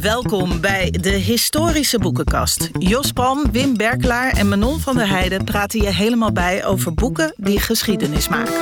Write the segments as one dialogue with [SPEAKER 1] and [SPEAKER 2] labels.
[SPEAKER 1] Welkom bij de Historische Boekenkast. Jos Palm, Wim Berklaar en Manon van der Heijden praten je helemaal bij over boeken die geschiedenis maken.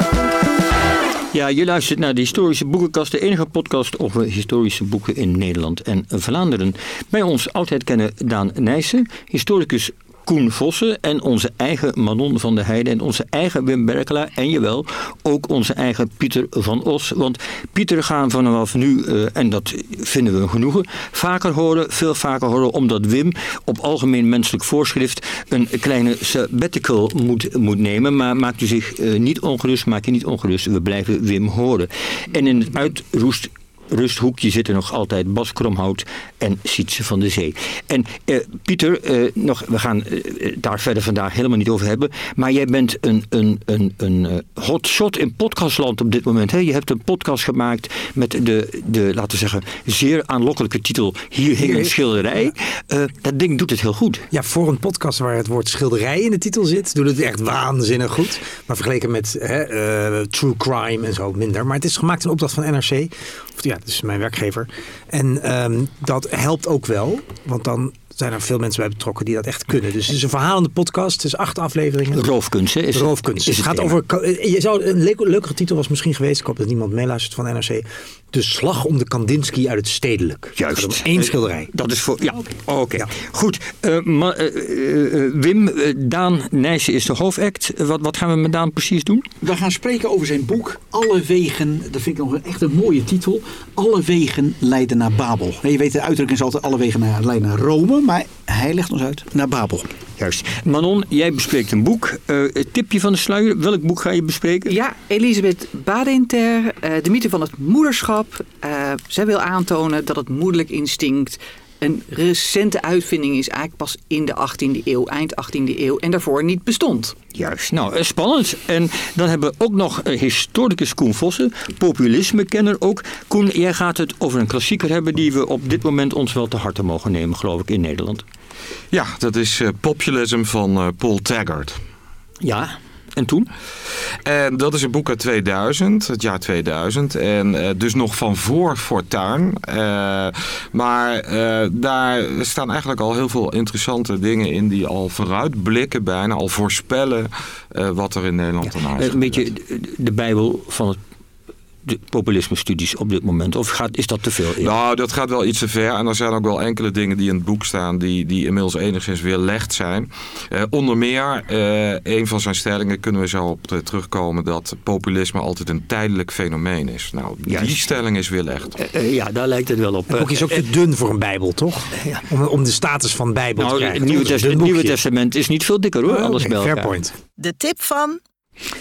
[SPEAKER 2] Ja, je luistert naar de Historische Boekenkast, de enige podcast over historische boeken in Nederland en Vlaanderen. Bij ons altijd kennen Daan Nijssen, historicus Koen Vossen en onze eigen Manon van der Heijden en onze eigen Wim Berkelaar en jawel, ook onze eigen Pieter van Os. Want Pieter gaan vanaf nu, uh, en dat vinden we een genoegen, vaker horen, veel vaker horen, omdat Wim op algemeen menselijk voorschrift een kleine sabbatical moet, moet nemen. Maar maakt u zich uh, niet ongerust, maak je niet ongerust, we blijven Wim horen. En in het uitroest rusthoekje zitten nog altijd Bas Kromhout en Sietse van de Zee. En uh, Pieter, uh, nog, we gaan uh, daar verder vandaag helemaal niet over hebben. Maar jij bent een, een, een, een hotshot in podcastland op dit moment. Hè? Je hebt een podcast gemaakt met de, de, laten we zeggen, zeer aanlokkelijke titel Hier hing een schilderij. dat ding doet het heel goed.
[SPEAKER 3] Ja, voor een podcast waar het woord schilderij in de titel zit, doet het echt waanzinnig goed. Maar vergeleken met true crime en zo minder. Maar het is gemaakt in opdracht van NRC. Of ja, dat is mijn werkgever. En um, dat helpt ook wel, want dan zijn er veel mensen bij betrokken die dat echt kunnen. Dus het is een verhalende podcast. Het is acht afleveringen.
[SPEAKER 2] Roofkunst, hè? Is,
[SPEAKER 3] Roofkunst. Is het, het gaat over. Je zou, een leukere titel was misschien geweest. Ik hoop dat niemand meeluistert van NRC. De slag om de Kandinsky uit het stedelijk.
[SPEAKER 2] Juist.
[SPEAKER 3] Om één schilderij.
[SPEAKER 2] Dat is voor. Ja, oké. Okay. Ja. Goed. Uh, ma, uh, uh, Wim, Daan Nijssen is de hoofdact. Wat, wat gaan we met Daan precies doen?
[SPEAKER 4] We gaan spreken over zijn boek. Alle wegen. Dat vind ik nog een, echt een mooie titel. Alle wegen leiden naar Babel. Je weet, de uitdrukking is altijd: alle wegen naar, leiden naar Rome. Maar hij legt ons uit naar Babel.
[SPEAKER 2] Juist. Manon, jij bespreekt een boek. Uh, tipje van de sluier. Welk boek ga je bespreken?
[SPEAKER 5] Ja, Elisabeth Badinter. Uh, de mythe van het moederschap. Uh, zij wil aantonen dat het moederlijk instinct een recente uitvinding is. Eigenlijk pas in de 18e eeuw, eind 18e eeuw. En daarvoor niet bestond.
[SPEAKER 2] Juist, nou spannend. En dan hebben we ook nog historicus Koen Vossen, populisme-kenner ook. Koen, jij gaat het over een klassieker hebben die we op dit moment ons wel te harte mogen nemen, geloof ik, in Nederland.
[SPEAKER 6] Ja, dat is uh, Populism van uh, Paul Taggart.
[SPEAKER 2] Ja, en toen?
[SPEAKER 6] En dat is een boek uit 2000, het jaar 2000. En uh, dus nog van voor Fortuin. Uh, maar uh, daar staan eigenlijk al heel veel interessante dingen in die al vooruitblikken bijna, al voorspellen wat er in Nederland ja, aan
[SPEAKER 2] Een beetje de Bijbel van het de populisme-studies op dit moment? Of gaat, is dat te veel?
[SPEAKER 6] Nou, dat gaat wel iets te ver. En er zijn ook wel enkele dingen die in het boek staan... die, die inmiddels enigszins weer licht zijn. Uh, onder meer, uh, een van zijn stellingen kunnen we zo op terugkomen... dat populisme altijd een tijdelijk fenomeen is. Nou, die stelling is weer licht.
[SPEAKER 2] Uh, ja, daar lijkt het wel op.
[SPEAKER 3] Het boek is ook te dun voor een bijbel, toch? Ja. Om, om de status van bijbel
[SPEAKER 2] nou,
[SPEAKER 3] te krijgen.
[SPEAKER 2] Het Nieuwe, test het Nieuwe Testament is niet veel dikker hoor,
[SPEAKER 3] Oh,
[SPEAKER 2] alles
[SPEAKER 3] okay,
[SPEAKER 2] bij
[SPEAKER 3] fair point.
[SPEAKER 1] De tip van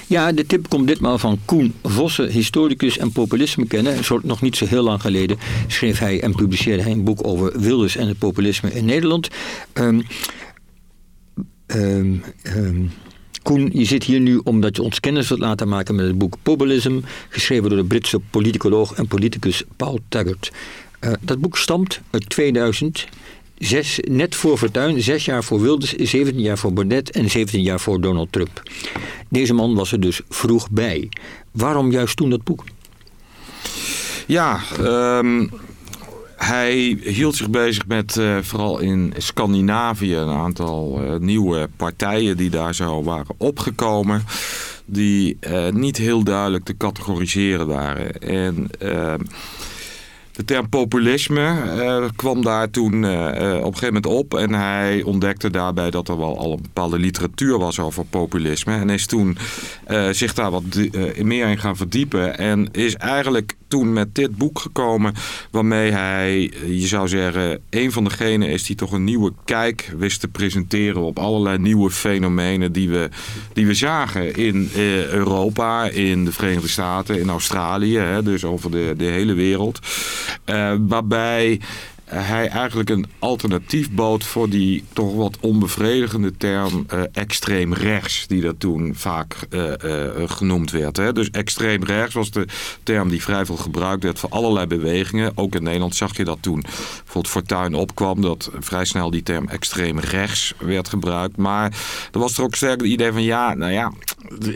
[SPEAKER 2] Ja, de tip komt ditmaal van Koen Vossen, historicus en populisme kennen. Nog niet zo heel lang geleden schreef hij en publiceerde hij een boek over Wilders en het populisme in Nederland. Um, um, um, Koen, je zit hier nu omdat je ons kennis wilt laten maken met het boek Populism, geschreven door de Britse politicoloog en politicus Paul Taggart. Uh, dat boek stamt uit 2000. Zes, net voor Fortuyn, zes jaar voor Wilders, 17 jaar voor Baudet en 17 jaar voor Donald Trump. Deze man was er dus vroeg bij. Waarom juist toen dat boek?
[SPEAKER 6] Ja, um, hij hield zich bezig met uh, vooral in Scandinavië een aantal uh, nieuwe partijen die daar zo waren opgekomen. Die uh, niet heel duidelijk te categoriseren waren. En de term populisme uh, kwam daar toen uh, op een gegeven moment op. En hij ontdekte daarbij dat er wel al een bepaalde literatuur was over populisme. En is toen zich daar wat meer in gaan verdiepen. En is eigenlijk toen met dit boek gekomen waarmee hij, je zou zeggen, een van degenen is die toch een nieuwe kijk wist te presenteren op allerlei nieuwe fenomenen die we, die we zagen in uh, Europa, in de Verenigde Staten, in Australië, hè, dus over de, de hele wereld. Uh, waarbij hij eigenlijk een alternatief bood voor die toch wat onbevredigende term uh, extreem rechts, die dat toen vaak uh, uh, genoemd werd. Hè? Dus extreem rechts was de term die vrij veel gebruikt werd voor allerlei bewegingen. Ook in Nederland zag je dat toen bijvoorbeeld Fortuyn opkwam, dat vrij snel die term extreem rechts werd gebruikt. Maar er was er ook sterk het idee van ja, nou ja,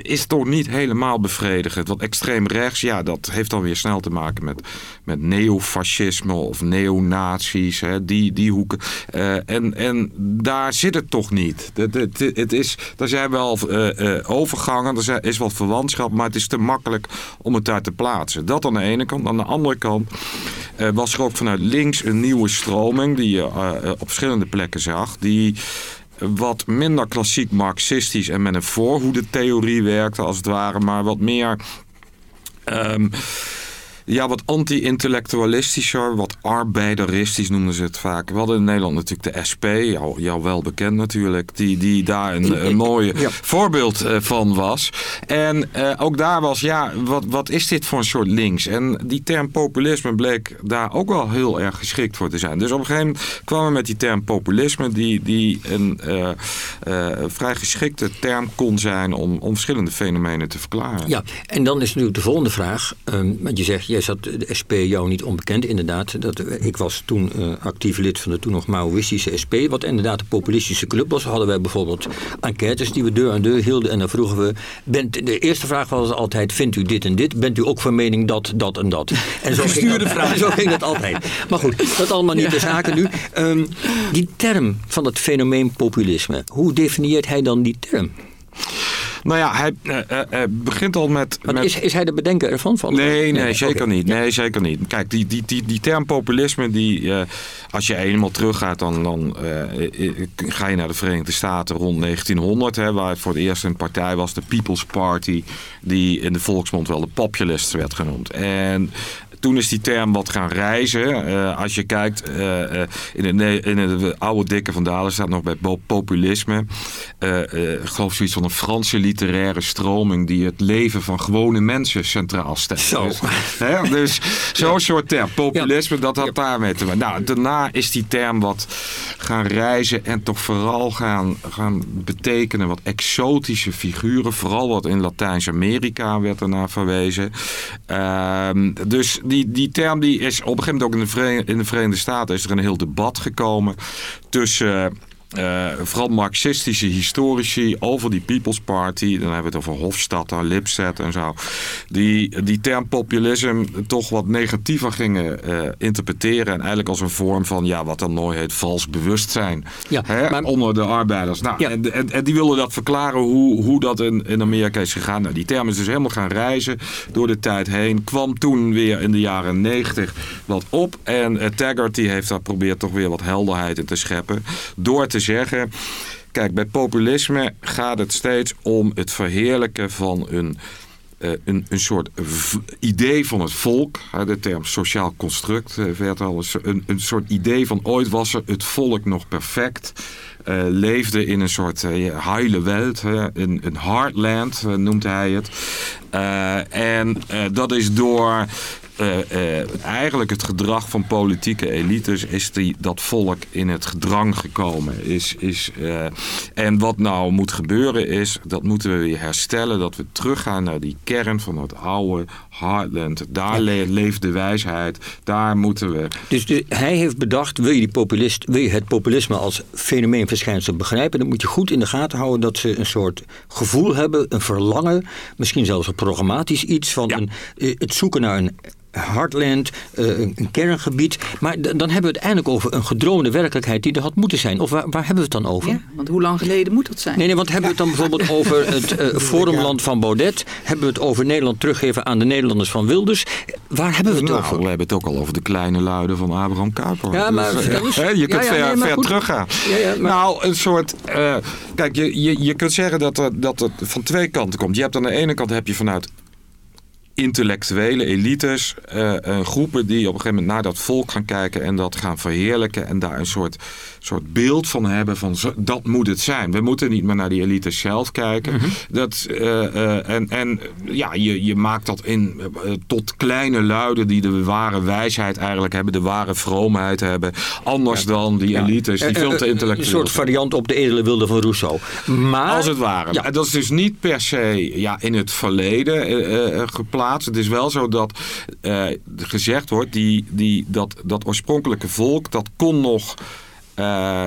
[SPEAKER 6] is toch niet helemaal bevredigend. Want extreem rechts, ja, dat heeft dan weer snel te maken met, met neofascisme of neonazies. Hè, die, die hoeken. Uh, en, en daar zit het toch niet. Het, het, het is, er zijn wel uh, uh, overgangen, er is wat verwantschap, maar het is te makkelijk om het daar te plaatsen. Dat aan de ene kant. Aan de andere kant was er ook vanuit links een nieuwe stroming die je op verschillende plekken zag. Die wat minder klassiek marxistisch en met een voorhoede-theorie werkte als het ware, maar wat meer... Um, ja, wat anti-intellectualistischer, wat arbeideristisch noemden ze het vaak. We hadden in Nederland natuurlijk de SP, jou, jou wel bekend natuurlijk, die, die daar een, een mooi voorbeeld uh, van was. En uh, ook daar was, ja, wat, wat is dit voor een soort links? En die term populisme bleek daar ook wel heel erg geschikt voor te zijn. Dus op een gegeven moment kwamen we met die term populisme, die, die een uh, vrij geschikte term kon zijn om, om verschillende fenomenen te verklaren.
[SPEAKER 2] Ja, en dan is natuurlijk de volgende vraag, um, want je zegt, jij zat de SP jou niet onbekend inderdaad. Dat, ik was toen uh, actief lid van de toen nog Maoïstische SP, wat inderdaad een populistische club was. Hadden wij bijvoorbeeld enquêtes die we deur aan deur hielden en dan vroegen we, bent, de eerste vraag was altijd, vindt u dit en dit? Bent u ook van mening dat, dat en dat? En zo, ging dat, vraag. zo ging dat altijd. Maar goed, dat allemaal niet de zaken nu. Um, die term van het fenomeen populisme, hoe definieert hij dan die term?
[SPEAKER 6] Nou ja, hij uh, uh, begint al met... met...
[SPEAKER 2] Is, is hij de bedenker ervan? Van?
[SPEAKER 6] Nee, nee, zeker okay. niet. Nee, zeker niet. Kijk, die, die, die, die term populisme, die, als je eenmaal teruggaat, dan, dan ga je naar de Verenigde Staten rond 1900, hè, waar het voor het eerst een partij was, de People's Party, die in de volksmond wel de populists werd genoemd. En toen is die term wat gaan reizen. Uh, als je kijkt, uh, in, het, in het oude dikke van Dalen staat nog bij populisme. ik geloof zoiets van een Franse literaire stroming die het leven van gewone mensen centraal stelt.
[SPEAKER 2] Zo.
[SPEAKER 6] Dus, hè, dus zo'n soort term, populisme, ja. dat had daarmee te maken. Nou, daarna is die term wat gaan reizen en toch vooral gaan, gaan betekenen wat exotische figuren. Vooral wat in Latijns-Amerika werd ernaar verwezen. Ehm, dus die, die term die is op een gegeven moment ook in de, in de Verenigde Staten is er een heel debat gekomen tussen uh, vooral marxistische historici over die People's Party. Dan hebben we het over Hofstadter, Lipset en zo. Die die term populisme toch wat negatiever gingen uh, interpreteren. En eigenlijk als een vorm van, ja, wat dan mooi heet, vals bewustzijn. Ja, hè, maar... Onder de arbeiders. Nou, ja. en, en, en, die wilden dat verklaren hoe, hoe dat in, in Amerika is gegaan. Nou, die term is dus helemaal gaan reizen door de tijd heen. Kwam toen weer in de jaren negentig wat op. En uh, Taggart die heeft daar probeert toch weer wat helderheid in te scheppen. Door te zeggen. Kijk, bij populisme gaat het steeds om het verheerlijken van een, uh, een, een soort idee van het volk. de term sociaal construct uh, werd al een, een soort idee van ooit was er het volk nog perfect. Uh, leefde in een soort uh, heile welt, een, een heartland noemt hij het. en dat is door uh, uh, eigenlijk het gedrag van politieke elites is die, dat volk in het gedrang gekomen. Is, is, uh, en wat nou moet gebeuren is, dat moeten we weer herstellen. Dat we teruggaan naar die kern van het oude Heartland. Daar ja. leeft de wijsheid. Daar moeten we...
[SPEAKER 2] Dus de, hij heeft bedacht, wil je, die populist, wil je het populisme als fenomeenverschijnsel begrijpen... dan moet je goed in de gaten houden dat ze een soort gevoel hebben, een verlangen... misschien zelfs een programmatisch iets van ja. een, het zoeken naar een Heartland, uh, een kerngebied. Maar dan hebben we het eindelijk over een gedroomde werkelijkheid die er had moeten zijn. Of waar, waar hebben we het dan over?
[SPEAKER 5] Ja, want hoe lang geleden moet dat zijn?
[SPEAKER 2] Nee, nee want hebben we het dan bijvoorbeeld over het uh, forumland van Baudet? Hebben we het over Nederland teruggeven aan de Nederlanders van Wilders? Waar hebben we het
[SPEAKER 6] nou,
[SPEAKER 2] over?
[SPEAKER 6] We hebben het ook al over de kleine luiden van Abraham Kuyper.
[SPEAKER 2] Ja, maar
[SPEAKER 6] dus, ja, je kunt
[SPEAKER 2] ja,
[SPEAKER 6] ver,
[SPEAKER 2] nee,
[SPEAKER 6] ver teruggaan.
[SPEAKER 2] maar...
[SPEAKER 6] Nou, een soort... Uh, kijk, je, je, je kunt zeggen dat, er, dat het van twee kanten komt. Je hebt aan de ene kant heb je vanuit intellectuele elites, uh, uh, groepen die op een gegeven moment naar dat volk gaan kijken en dat gaan verheerlijken en daar een soort, soort beeld van hebben van zo, dat moet het zijn. We moeten niet meer naar die elites zelf kijken. Mm -hmm. dat, uh, en, en ja, je, je maakt dat in tot kleine luiden die de ware wijsheid eigenlijk hebben, de ware vroomheid hebben. Anders ja. dan die elites die veel te intellectueel
[SPEAKER 2] Een soort variant op de edele wilde van Rousseau. Maar,
[SPEAKER 6] Als het ware. Ja. Dat is dus niet per se ja, in het verleden geplaatst het is wel zo dat gezegd wordt, die, die, dat, dat oorspronkelijke volk, dat kon nog eh,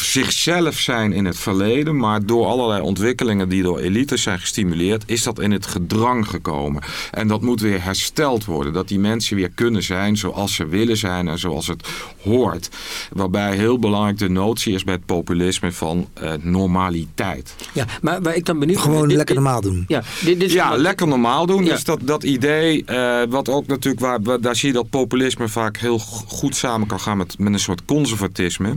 [SPEAKER 6] zichzelf zijn in het verleden, maar door allerlei ontwikkelingen die door elites zijn gestimuleerd, is dat in het gedrang gekomen. En dat moet weer hersteld worden. Dat die mensen weer kunnen zijn zoals ze willen zijn en zoals het hoort. Waarbij heel belangrijk de notie is bij het populisme van eh, normaliteit.
[SPEAKER 2] Ja, maar waar ik dan benieuwd
[SPEAKER 3] Gewoon
[SPEAKER 2] dit-
[SPEAKER 3] lekker
[SPEAKER 2] dit-
[SPEAKER 3] normaal doen.
[SPEAKER 2] Ja, dit, dit is
[SPEAKER 6] Ja, lekker normaal doen.
[SPEAKER 2] Ja.
[SPEAKER 6] Dus dat, dat idee, eh, wat ook natuurlijk, waar, waar- daar zie je dat populisme vaak heel goed samen kan gaan met, met een soort conservatisme.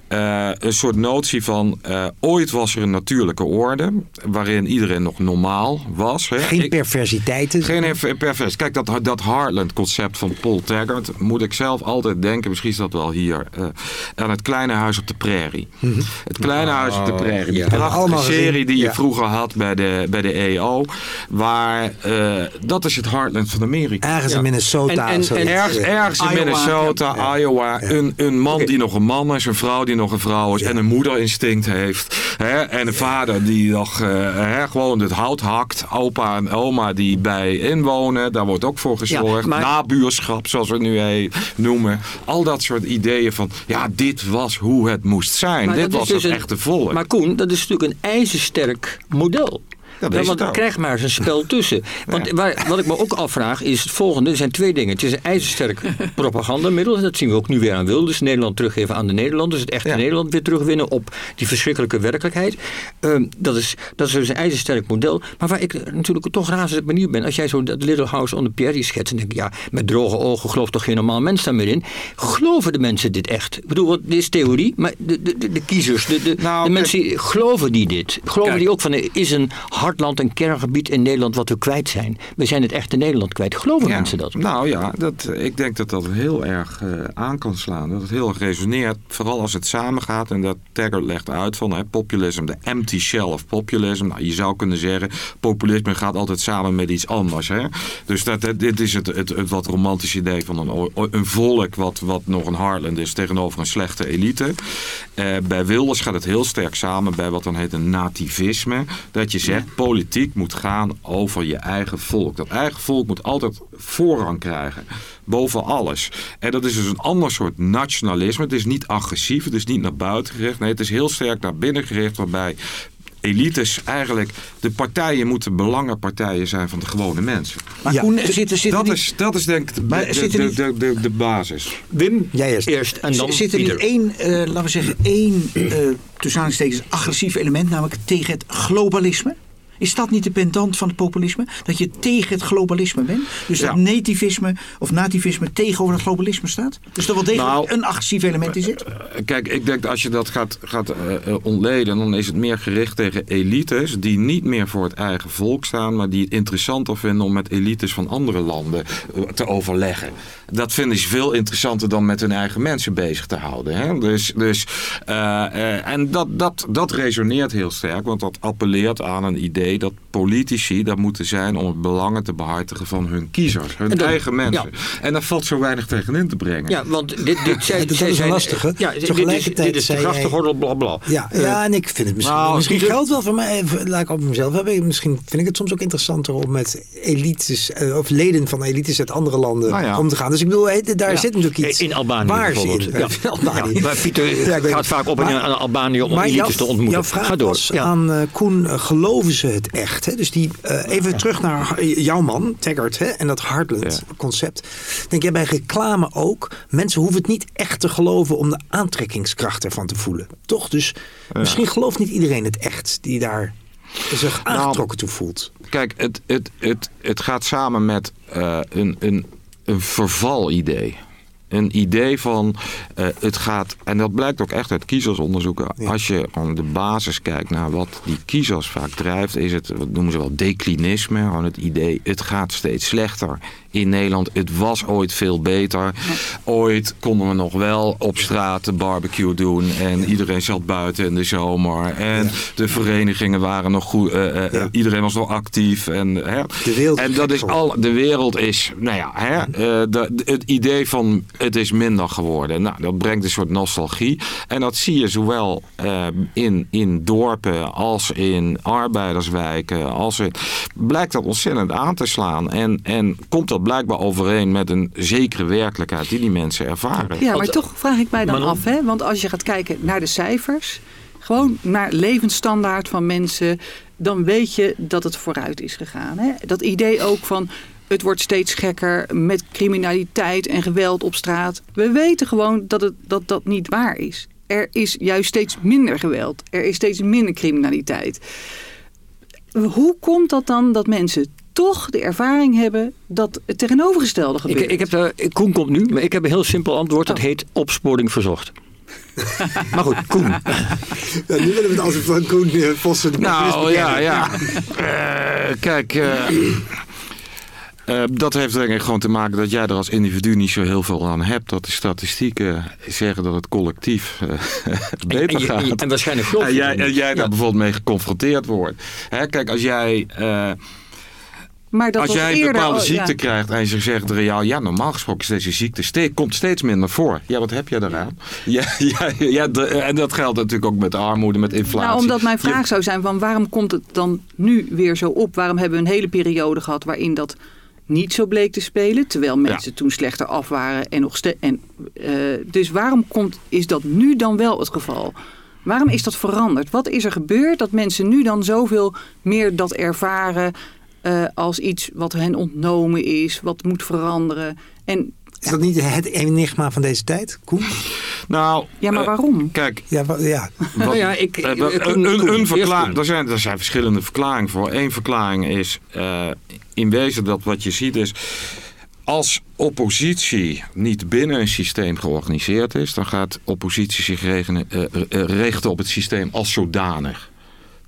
[SPEAKER 6] Eh, een soort notie van, eh, ooit was er een natuurlijke orde, waarin iedereen nog normaal was. Hè.
[SPEAKER 3] Geen
[SPEAKER 6] Ik-
[SPEAKER 3] perversiteiten.
[SPEAKER 6] geen pervers. Kijk, dat, dat Heartland-concept van Paul Taggart moet ik zelf altijd denken, misschien is dat wel hier, eh, aan het kleine huis op de prairie. Het kleine huis op de prairie. Die
[SPEAKER 2] ja.
[SPEAKER 3] gezien.
[SPEAKER 6] serie die je
[SPEAKER 3] Ja.
[SPEAKER 6] vroeger had bij de, bij de EO. Waar, eh, dat is het Heartland van Amerika.
[SPEAKER 3] Ergens
[SPEAKER 2] Ja.
[SPEAKER 3] in Minnesota.
[SPEAKER 2] En-
[SPEAKER 6] Ergens, ergens in
[SPEAKER 4] Iowa,
[SPEAKER 6] Minnesota, Iowa, een, een man die nog een man is, een vrouw die nog een vrouw is en een moederinstinct heeft. Hè? En een vader die nog eh, hè, gewoon het hout hakt. Opa en oma die bij inwonen, daar wordt ook voor gezorgd.
[SPEAKER 2] maar-
[SPEAKER 6] Nabuurschap, zoals we het nu eh, noemen. Al dat soort ideeën van, ja, dit was hoe het moest zijn.
[SPEAKER 2] Maar
[SPEAKER 6] dit was
[SPEAKER 2] dus
[SPEAKER 6] het
[SPEAKER 2] een-
[SPEAKER 6] echte volk.
[SPEAKER 2] Maar Koen, dat is natuurlijk een ijzersterk model.
[SPEAKER 6] Dat
[SPEAKER 2] Ja, want
[SPEAKER 6] ook.
[SPEAKER 2] krijg maar eens een spel tussen. Want waar, wat ik me ook afvraag is het volgende. Er zijn twee dingen. Het is een ijzersterk propagandamiddel. Dat zien we ook nu weer aan Wilders. Nederland teruggeven aan de Nederlanders. Het echte
[SPEAKER 6] Ja.
[SPEAKER 2] Nederland weer terugwinnen op die verschrikkelijke werkelijkheid. Ehm, dat, is, dat is dus een ijzersterk model. Maar waar ik natuurlijk toch razend benieuwd ben. Als jij zo dat Little House on the Prairie schetst. Dan denk ik, ja, met droge ogen gelooft toch geen normaal mens daar meer in. Geloven de mensen dit echt? Ik bedoel, dit is theorie. Maar de, de, de, de kiezers, de, de,
[SPEAKER 6] Nou,
[SPEAKER 2] de mensen, geloven die dit? Geloven
[SPEAKER 4] Kijk.
[SPEAKER 2] die ook van, er is een hartland, een kerngebied in Nederland wat we kwijt zijn? We zijn het echte Nederland kwijt. Geloven
[SPEAKER 6] Ja.
[SPEAKER 2] mensen dat?
[SPEAKER 6] Nou ja, dat, ik denk dat dat heel erg eh, aan kan slaan. Dat het heel erg resoneert. Vooral als het samengaat. En dat Taggart legt uit van hè, populisme, de empty shell of populism. Nou, je zou kunnen zeggen, populisme gaat altijd samen met iets anders. Hè? Dus dat, dit is het, het, het wat romantische idee van een, een volk wat, wat nog een Heartland is tegenover een slechte elite. Eh, bij Wilders gaat het heel sterk samen bij wat dan heet een nativisme. Dat je zegt, politiek moet gaan over je eigen volk. Dat eigen volk moet altijd voorrang krijgen. Boven alles. En dat is dus een ander soort nationalisme. Het is niet agressief, het is niet naar buiten gericht. Nee, het is heel sterk naar binnen gericht. Waarbij elites eigenlijk... De partijen moeten belangenpartijen zijn van de gewone mensen.
[SPEAKER 4] Maar
[SPEAKER 3] Ja,
[SPEAKER 4] Koen, zit, er- zit er
[SPEAKER 6] Dat
[SPEAKER 4] niet-
[SPEAKER 6] is, dat is denk ik de,
[SPEAKER 4] Maar
[SPEAKER 6] de, de,
[SPEAKER 4] niet-
[SPEAKER 6] de, de, de basis.
[SPEAKER 2] Wim,
[SPEAKER 3] Jij eerst.
[SPEAKER 2] en dan
[SPEAKER 4] zit er niet
[SPEAKER 2] Pieter.
[SPEAKER 4] één, eh, laten we zeggen, één, eh tussen agressief element, namelijk tegen het globalisme? Is dat niet de pendant van het populisme? Dat je tegen het globalisme bent? Dus
[SPEAKER 6] Ja.
[SPEAKER 4] dat nativisme of nativisme tegenover het globalisme staat? Dus er wel degelijk
[SPEAKER 6] Nou,
[SPEAKER 4] een agressief element in zit?
[SPEAKER 6] Eh, Kijk, ik denk dat als je dat gaat, gaat eh, eh, ontleden, dan is het meer gericht tegen elites die niet meer voor het eigen volk staan, maar die het interessanter vinden om met elites van andere landen eh, te overleggen. Dat vinden ze veel interessanter dan met hun eigen mensen bezig te houden. Hè? Dus, dus, eh, eh, en dat, dat, dat resoneert heel sterk, want dat appelleert aan een idee dat politici daar moeten zijn om het belangen te behartigen van hun kiezers, hun
[SPEAKER 2] En dat-
[SPEAKER 6] eigen mensen.
[SPEAKER 2] ja.
[SPEAKER 6] En daar valt zo weinig tegen in te brengen.
[SPEAKER 2] Ja, want dit, dit, zij,
[SPEAKER 3] Dat is
[SPEAKER 2] zij zijn,
[SPEAKER 3] lastige.
[SPEAKER 2] Ja, dit is,
[SPEAKER 3] Tegelijkertijd
[SPEAKER 2] dit is de grachtengordel, bla bla.
[SPEAKER 3] Ja, ja, en ik vind het misschien,
[SPEAKER 6] nou,
[SPEAKER 3] misschien geldt wel voor mij, laat ik op mezelf hebben. Misschien vind ik het soms ook interessanter om met elites, eh, of leden van elites uit andere landen
[SPEAKER 6] Nou ja.
[SPEAKER 3] om te gaan. Dus ik bedoel, eh, daar
[SPEAKER 2] Ja.
[SPEAKER 3] zit natuurlijk iets
[SPEAKER 2] In Albanië
[SPEAKER 3] waars
[SPEAKER 2] bijvoorbeeld.
[SPEAKER 3] in.
[SPEAKER 2] Ja.
[SPEAKER 3] In Albanië.
[SPEAKER 2] Ja, maar Pieter gaat vaak op aan Albanië om elites
[SPEAKER 3] jouw,
[SPEAKER 2] te ontmoeten.
[SPEAKER 3] jouw vraag
[SPEAKER 2] Ga door.
[SPEAKER 3] was
[SPEAKER 2] Ja.
[SPEAKER 3] aan eh, Koen, eh, geloven ze het echt? Hè? Dus die, eh, even terug naar jouw man, Taggart, hè? en dat Heartland-concept. Denk jij bij reclame ook, mensen hoeven het niet echt te geloven om de aantrekkingskracht ervan te voelen. Toch? Dus misschien gelooft niet iedereen het echt, die daar zich
[SPEAKER 2] Nou,
[SPEAKER 3] aangetrokken toe voelt.
[SPEAKER 6] Kijk, het, het, het, het gaat samen met eh, een, een, een vervalidee. Een idee van eh, het gaat, en dat blijkt ook echt uit kiezersonderzoeken. Als je aan de basis kijkt naar wat die kiezers vaak drijft, is het, wat noemen ze wel, declinisme. Gewoon het idee, het gaat steeds slechter in Nederland. Het was ooit veel beter. Ooit konden we nog wel op straat de barbecue doen en iedereen zat buiten in de zomer. En de verenigingen waren nog goed, eh, eh,
[SPEAKER 3] Ja.
[SPEAKER 6] iedereen was nog actief. En, hè,
[SPEAKER 3] De wereld
[SPEAKER 6] en dat is al, de wereld is, nou ja, hè, eh, de, het idee van het is minder geworden. Nou, dat brengt een soort nostalgie. En dat zie je zowel in, in dorpen als in arbeiderswijken. Als het, blijkt dat ontzettend aan te slaan. En, en komt dat blijkbaar overeen met een zekere werkelijkheid die die mensen ervaren.
[SPEAKER 5] Ja, maar toch vraag ik mij dan
[SPEAKER 2] Manon?
[SPEAKER 5] af, hè? want als je gaat kijken naar de cijfers, gewoon naar levensstandaard van mensen, dan weet je dat het vooruit is gegaan. Hè? Dat idee ook van het wordt steeds gekker met criminaliteit en geweld op straat. We weten gewoon dat het, dat, dat niet waar is. Er is juist steeds minder geweld. Er is steeds minder criminaliteit. Hoe komt dat dan dat mensen toch de ervaring hebben dat het tegenovergestelde
[SPEAKER 2] Ik,
[SPEAKER 5] gebeurt?
[SPEAKER 2] ik heb daar, Koen komt nu, maar ik heb een heel simpel antwoord. Dat
[SPEAKER 5] Oh.
[SPEAKER 2] heet opsporing verzocht. maar goed, Koen.
[SPEAKER 3] Ja, nu willen we het als van Koen eh, Vossen.
[SPEAKER 6] Nou ja, ja. Eh, kijk, eh, eh, dat heeft denk ik gewoon te maken dat jij er als individu niet zo heel veel aan hebt. Dat de statistieken zeggen dat het collectief eh, beter
[SPEAKER 2] en, je- en, je-
[SPEAKER 6] gaat.
[SPEAKER 2] en waarschijnlijk
[SPEAKER 6] En jij,
[SPEAKER 2] dat
[SPEAKER 6] en jij daar
[SPEAKER 2] Ja.
[SPEAKER 6] bijvoorbeeld mee geconfronteerd wordt. Hè, kijk, als jij, eh,
[SPEAKER 5] maar dat
[SPEAKER 6] als jij een bepaalde
[SPEAKER 5] al-
[SPEAKER 6] ziekte
[SPEAKER 5] ja.
[SPEAKER 6] krijgt en ze zegt reaal, ja, normaal gesproken is deze ziekte ste komt steeds minder voor. Ja, wat heb je daaraan? Ja, ja, ja, de- en dat geldt natuurlijk ook met armoede, met inflatie.
[SPEAKER 5] Nou, omdat mijn vraag zou zijn van waarom komt het dan nu weer zo op? Waarom hebben we een hele periode gehad waarin dat niet zo bleek te spelen, terwijl mensen toen slechter af waren en nog ste en eh, dus waarom komt is dat nu dan wel het geval? Waarom is dat veranderd? Wat is er gebeurd dat mensen nu dan zoveel meer dat ervaren eh, als iets wat hen ontnomen is, wat moet veranderen? En
[SPEAKER 3] Is dat niet het enigma van deze tijd, Koen?
[SPEAKER 6] Nou,
[SPEAKER 5] ja, maar
[SPEAKER 6] eh,
[SPEAKER 5] waarom?
[SPEAKER 6] kijk,
[SPEAKER 3] Ja, wa- ja.
[SPEAKER 2] Nou ik,
[SPEAKER 6] een, verklaring. Er zijn, er zijn verschillende verklaringen voor. Eén verklaring is eh, in wezen dat wat je ziet is. Als oppositie niet binnen een systeem georganiseerd is, dan gaat oppositie zich regenen, richten op het systeem als zodanig.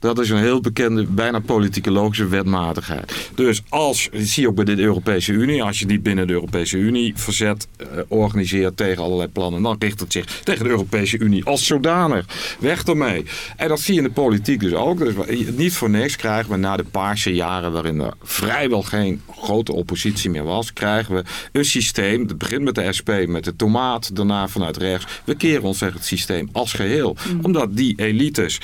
[SPEAKER 6] Dat is een heel bekende, bijna politicologische wetmatigheid. Dus als, dat zie je ook bij de Europese Unie, als je niet binnen de Europese Unie verzet eh, organiseert tegen allerlei plannen, dan richt het zich tegen de Europese Unie als zodanig. Weg ermee. En dat zie je in de politiek dus ook. Dus niet voor niks krijgen we na de paarse jaren, waarin er vrijwel geen grote oppositie meer was, krijgen we een systeem. Het begint met de SP, met de tomaat, daarna vanuit rechts. We keren ons tegen het systeem als geheel. Omdat die elites.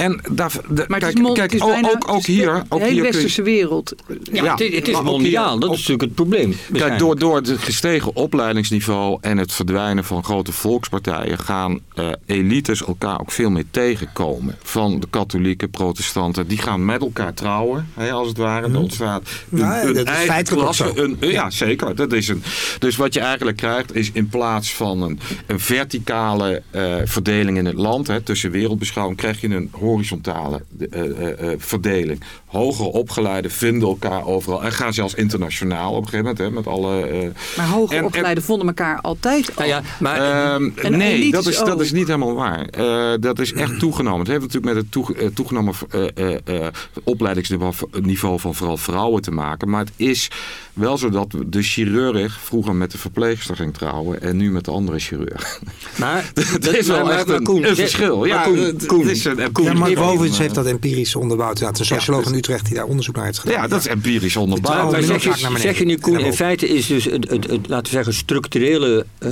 [SPEAKER 6] En daar, de-
[SPEAKER 5] Maar
[SPEAKER 6] kijk,
[SPEAKER 5] het is, mon-
[SPEAKER 6] kijk
[SPEAKER 5] het is
[SPEAKER 6] ook,
[SPEAKER 5] bijna
[SPEAKER 6] ook, ook
[SPEAKER 5] het is
[SPEAKER 6] hier.
[SPEAKER 5] de
[SPEAKER 6] Ook
[SPEAKER 5] hele
[SPEAKER 6] hier kun je-
[SPEAKER 5] westerse wereld.
[SPEAKER 2] Ja,
[SPEAKER 6] Ja,
[SPEAKER 2] het, is- het is
[SPEAKER 6] maar ook hier-
[SPEAKER 2] mondiaal, dat
[SPEAKER 6] ook-
[SPEAKER 2] is natuurlijk het probleem.
[SPEAKER 6] Kijk, door, door het gestegen opleidingsniveau en het verdwijnen van grote volkspartijen gaan eh, elites elkaar ook veel meer tegenkomen. Van de katholieken, protestanten, die gaan met elkaar trouwen, hè, als het ware. Ontstaat een, een
[SPEAKER 3] dat is
[SPEAKER 6] eigen klasse. Een, ja, zeker. Dat is een, dus wat je eigenlijk krijgt is in plaats van een, een verticale eh, verdeling in het land, hè, tussen wereldbeschouwing, krijg je een horizontale eh, eh, eh, verdeling. Hoger opgeleiden vinden elkaar overal en gaan zelfs internationaal op een gegeven moment, hè, met alle... eh,
[SPEAKER 5] Maar hoger
[SPEAKER 6] En- en-
[SPEAKER 5] opgeleiden vonden elkaar altijd al.
[SPEAKER 2] Nou ja, maar
[SPEAKER 6] Ehm,
[SPEAKER 5] En
[SPEAKER 6] nee, dat is, dat is niet helemaal waar. Eh, dat is echt toegenomen. Het heeft natuurlijk met het toege- toegenomen eh, eh, eh, opleidingsniveau niveau van vooral vrouwen te maken. Maar het is wel zo dat de chirurg vroeger met de verpleegster ging trouwen en nu met de andere chirurg.
[SPEAKER 2] maar,
[SPEAKER 6] Dat is wel
[SPEAKER 2] maar-
[SPEAKER 6] echt
[SPEAKER 2] maar
[SPEAKER 6] een,
[SPEAKER 2] Koen,
[SPEAKER 6] een
[SPEAKER 2] zeg-
[SPEAKER 6] verschil. Ja,
[SPEAKER 2] Koen,
[SPEAKER 6] het-
[SPEAKER 2] Koen,
[SPEAKER 6] het is een
[SPEAKER 3] Ja, Mark. Wovens heeft dat empirisch onderbouwd. Ja, het een socioloog
[SPEAKER 6] dus-
[SPEAKER 3] in Utrecht die daar onderzoek naar heeft gedaan.
[SPEAKER 6] Ja, dat is empirisch onderbouwd.
[SPEAKER 2] Maar, zeg, je, zeg je nu, Koen,
[SPEAKER 3] En
[SPEAKER 2] in feite is dus het, het, het, laten we zeggen, structurele eh,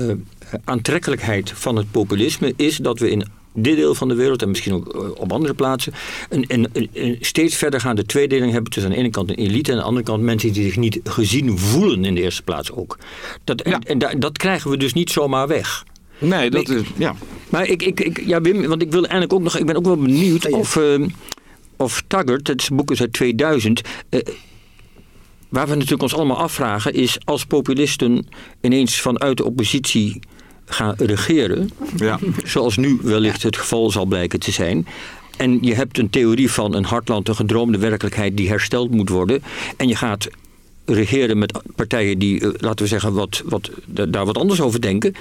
[SPEAKER 2] aantrekkelijkheid van het populisme is dat we in dit deel van de wereld en misschien ook eh, op andere plaatsen een, een, een, een steeds verdergaande tweedeling hebben tussen aan de ene kant een elite en aan de andere kant mensen die zich niet gezien voelen in de eerste plaats ook. Dat, en
[SPEAKER 6] Ja.
[SPEAKER 2] en da- dat krijgen we dus niet zomaar weg.
[SPEAKER 6] Nee, dat is... Ja.
[SPEAKER 2] Maar ik, ik, ik, ja, Wim, want ik wil eigenlijk ook nog, ik ben ook wel benieuwd of, eh, of Taggart, het boek is uit 2000, eh, waar we natuurlijk ons allemaal afvragen, is als populisten ineens vanuit de oppositie gaan regeren,
[SPEAKER 6] Ja.
[SPEAKER 2] zoals nu wellicht het geval zal blijken te zijn. En je hebt een theorie van een hartland, een gedroomde werkelijkheid die hersteld moet worden. En je gaat regeren met partijen die, eh, laten we zeggen, wat, wat, da- daar wat anders over denken.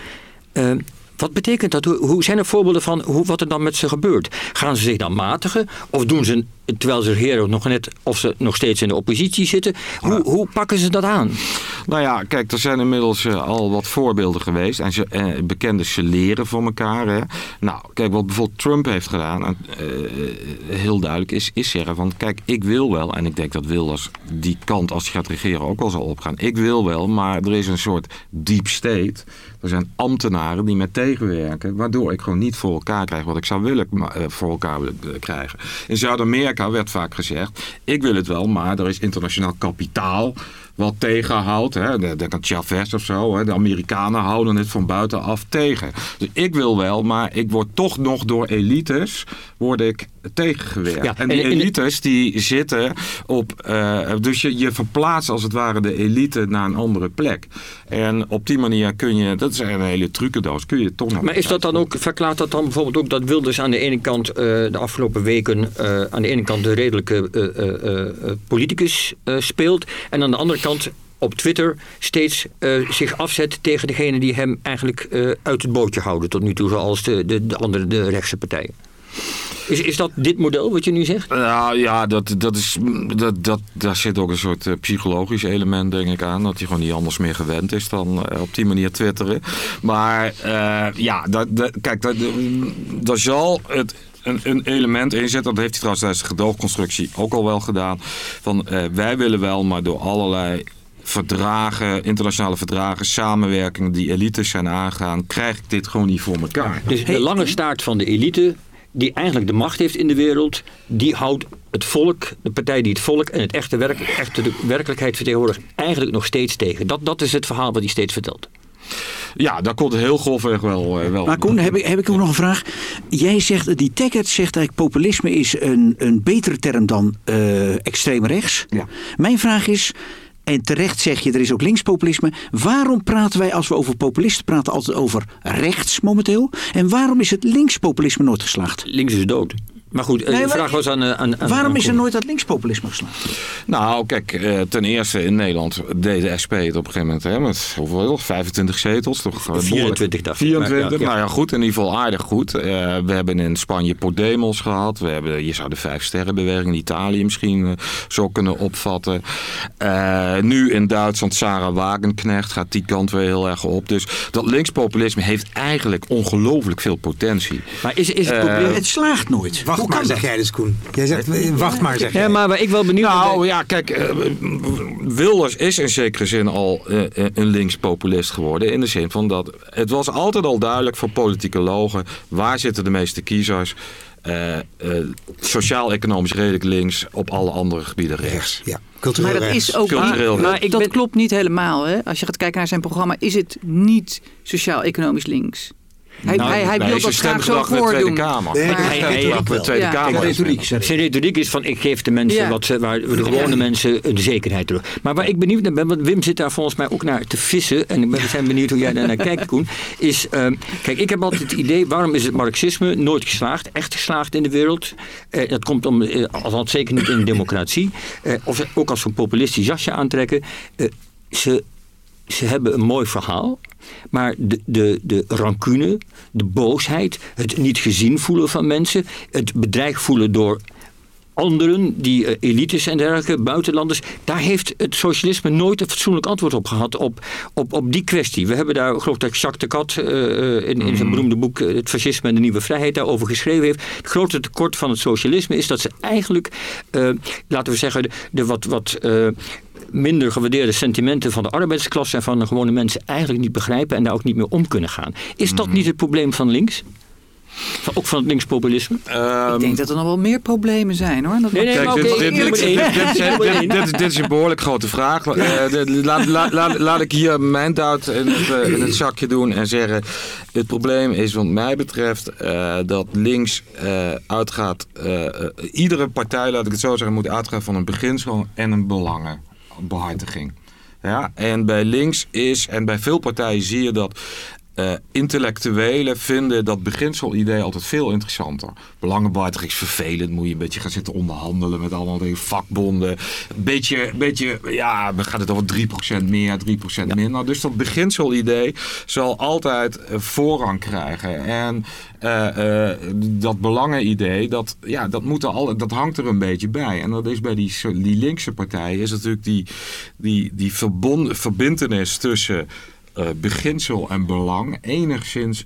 [SPEAKER 2] Eh, wat betekent dat? Hoe, hoe zijn er voorbeelden van hoe, wat er dan met ze gebeurt? Gaan ze zich dan matigen? Of doen ze terwijl ze regeren nog net of ze nog steeds in de oppositie zitten. Hoe, hoe pakken ze dat aan?
[SPEAKER 6] Nou ja, kijk, er zijn inmiddels eh, al wat voorbeelden geweest. En ze, eh, bekende ze leren van elkaar. Hè. Nou, kijk, wat bijvoorbeeld Trump heeft gedaan, en, eh, heel duidelijk, is, is zeggen van... Kijk, ik wil wel, en ik denk dat Wilders die kant als hij gaat regeren ook wel zal opgaan. Ik wil wel, maar er is een soort deep state. Er zijn ambtenaren die mij tegenwerken, waardoor ik gewoon niet voor elkaar krijg wat ik zou willen voor elkaar willen krijgen. In Zuid-Amerika werd vaak gezegd, ik wil het wel, maar er is internationaal kapitaal wat tegenhoudt. Hè. Denk aan Chavez of zo. Hè. De Amerikanen houden het van buitenaf tegen. Dus ik wil wel, maar ik word toch nog door elites word ik tegengewerkt. Ja, en die elites die zitten op... Uh, dus je, je verplaatst als het ware de elite naar een andere plek. En op die manier kun je... Dat is een hele trucendoos. Kun je toch nog...
[SPEAKER 2] Maar is dat dan ook... Verklaart dat dan bijvoorbeeld ook dat Wilders aan de ene kant... Uh, de afgelopen weken uh, aan de ene kant de redelijke politicus speelt... en aan de andere kant op Twitter steeds uh, zich afzet tegen degene die hem eigenlijk uh, uit het bootje houden tot nu toe, zoals de, de, de andere de rechtse partijen. Is, is dat dit model wat je nu zegt?
[SPEAKER 6] Nou ja, dat, dat is, dat, dat, daar zit ook een soort uh, psychologisch element denk ik aan. Dat hij gewoon niet anders meer gewend is dan op die manier twitteren. Maar ja, dat, dat, kijk, dat, dat zal het een, een, element in zit. Dat heeft hij trouwens tijdens de gedoogconstructie ook al wel gedaan. Van wij willen wel, maar door allerlei verdragen, internationale verdragen, samenwerkingen die elites zijn aangegaan, krijg ik dit gewoon niet voor elkaar.
[SPEAKER 2] Dus de lange staart van de elite die eigenlijk de macht heeft in de wereld, die houdt het volk, de partij die het volk en het echte, werk, echte de werkelijkheid vertegenwoordigt, eigenlijk nog steeds tegen. Dat, dat is het verhaal wat hij steeds vertelt.
[SPEAKER 6] Ja, dat komt heel grofweg wel, eh, wel.
[SPEAKER 4] Maar Koen, heb ik, heb ik ook nog een vraag. Jij zegt, die Taggart zegt eigenlijk populisme is een, een betere term dan uh, extreem rechts. Ja. Mijn vraag is, en terecht zeg je, er is ook linkspopulisme. Waarom praten wij als we over populisten praten altijd over rechts momenteel? En waarom is het linkspopulisme nooit geslaagd?
[SPEAKER 2] Links is dood. Maar goed, eh, de vraag was aan, eh, aan,
[SPEAKER 4] aan Waarom is er nooit dat linkspopulisme geslagen?
[SPEAKER 6] Nou, kijk, eh, ten eerste in Nederland deed de SP het op een gegeven moment hè, met hoeveel? 25 zetels? Toch?
[SPEAKER 2] 24 dacht
[SPEAKER 6] 24, nou ja, goed. In ieder geval aardig goed. we hebben in Spanje Podemos gehad. We hebben, je zou de Vijf Sterrenbeweging in Italië misschien zo kunnen opvatten. nu in Duitsland Sarah Wagenknecht gaat die kant weer heel erg op. Dus dat linkspopulisme heeft eigenlijk ongelooflijk veel potentie.
[SPEAKER 4] Maar is, is het probleem... het slaagt nooit.
[SPEAKER 3] Wacht maar, zeg jij dus, Koen. Jij zegt, wacht maar, zeg jij.
[SPEAKER 2] Ja, maar ik wel benieuwd...
[SPEAKER 6] Nou ja, kijk, uh, Wilders is in zekere zin al uh, een linkspopulist geworden. In de zin van dat het was altijd al duidelijk voor politicologen... waar zitten de meeste kiezers... Uh, uh, sociaal-economisch redelijk links, op alle andere gebieden rechts.
[SPEAKER 3] Ja, cultureel
[SPEAKER 5] maar dat
[SPEAKER 3] rechts.
[SPEAKER 5] is ook
[SPEAKER 6] cultureel
[SPEAKER 5] maar ik dat klopt niet helemaal. Hè? Als je gaat kijken naar zijn programma, is het niet sociaal-economisch links. Hij,
[SPEAKER 6] nou,
[SPEAKER 5] hij, hij
[SPEAKER 6] nee,
[SPEAKER 5] wil dat graag zo voordoen.
[SPEAKER 6] Kamer.
[SPEAKER 3] Nee, hij,
[SPEAKER 6] de Tweede
[SPEAKER 5] Ja.
[SPEAKER 6] Kamer.
[SPEAKER 4] Retoriek.
[SPEAKER 2] Zijn retoriek is van ik geef de mensen
[SPEAKER 5] Ja.
[SPEAKER 2] wat ze, waar de gewone mensen de zekerheid terug. Maar waar ik benieuwd naar ben, want Wim zit daar volgens mij ook naar te vissen. En we zijn benieuwd hoe jij daar naar kijkt, Koen. Is, ehm, kijk, ik heb altijd het idee, waarom is het marxisme nooit geslaagd, echt geslaagd in de wereld? Eh, dat komt om, eh, althans zeker niet in een democratie. Eh, of ook als ze een populistisch jasje aantrekken. Eh, ze, ze hebben een mooi verhaal. Maar de, de, de rancune, de boosheid, het niet gezien voelen van mensen, het bedreigd voelen door anderen, die eh, elites en dergelijke, buitenlanders, daar heeft het socialisme nooit een fatsoenlijk antwoord op gehad, op, op, op die kwestie. We hebben daar, ik geloof dat Jacques de Cat eh, in, in zijn beroemde boek eh, Het fascisme en de nieuwe vrijheid daarover geschreven heeft. Het grote tekort van het socialisme is dat ze eigenlijk, eh, laten we zeggen, de, de wat, wat eh, minder gewaardeerde sentimenten van de arbeidsklasse en van de gewone mensen eigenlijk niet begrijpen en daar ook niet meer om kunnen gaan. Is dat niet het probleem van links? Ook van het linkspopulisme?
[SPEAKER 6] Ehm,
[SPEAKER 5] Ik denk dat er nog wel meer problemen zijn hoor. Dat
[SPEAKER 2] Nee, nee,
[SPEAKER 6] Kijk,
[SPEAKER 2] maar
[SPEAKER 6] dit, is een behoorlijk grote vraag. Eh, laat, laat, laat, laat ik hier mijn duit in het, eh, in het zakje doen en zeggen... Het probleem is wat mij betreft eh, dat links eh, uitgaat... iedere partij, laat ik het zo zeggen, moet uitgaan van een beginsel en een belangenbehartiging. Ja, en bij links is, en bij veel partijen zie je dat uh, intellectuelen vinden dat beginselidee altijd veel interessanter. Belangenbehartig is vervelend, moet je een beetje gaan zitten onderhandelen met allemaal die vakbonden. Beetje, beetje, ja, we gaan het over 3% meer, 3% minder. Dus dat beginselidee zal altijd uh, voorrang krijgen. En uh, dat belangenidee, dat, ja, dat, moet er al, dat hangt er een beetje bij. En dat is bij die, die linkse partijen, is natuurlijk die, die, die verbond, verbindenis tussen uh, beginsel en belang enigszins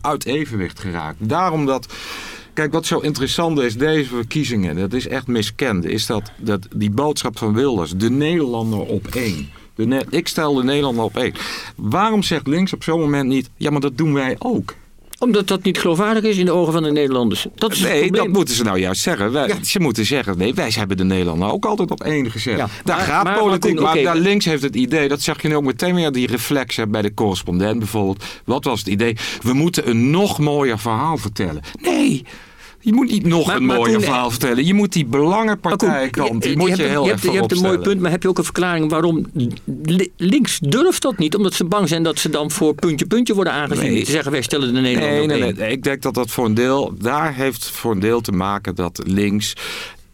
[SPEAKER 6] uit evenwicht geraakt. Daarom dat. Kijk, wat zo interessant is, deze verkiezingen, dat is echt miskend, is dat, dat die boodschap van Wilders, de Nederlander op één. De ik stel de Nederlander op één. Waarom zegt links op zo'n moment niet, ja, maar dat doen wij ook?
[SPEAKER 2] Omdat dat niet geloofwaardig is in de ogen van de Nederlanders. Dat is
[SPEAKER 6] nee, dat moeten ze nou juist zeggen. Wij, Ze moeten zeggen, nee, wij hebben de Nederlander ook altijd op één gezet. Ja, daar maar, gaat politiek, maar, daar links heeft het idee, dat zag je nu ook meteen weer die reflex bij de correspondent bijvoorbeeld. Wat was het idee? We moeten een nog mooier verhaal vertellen. Nee, je moet niet nog een mooier verhaal vertellen. Je moet die belangenpartijkant, die moet je, heel
[SPEAKER 2] je hebt,
[SPEAKER 6] Je
[SPEAKER 2] hebt een mooi punt, maar heb je ook een verklaring waarom links durft dat niet? Omdat ze bang zijn dat ze dan voor puntje puntje worden aangezien. Nee. Te zeggen, wij stellen de Nederlander
[SPEAKER 6] nee, nee, nee, Ik denk dat dat voor een deel, daar heeft voor een deel te maken dat links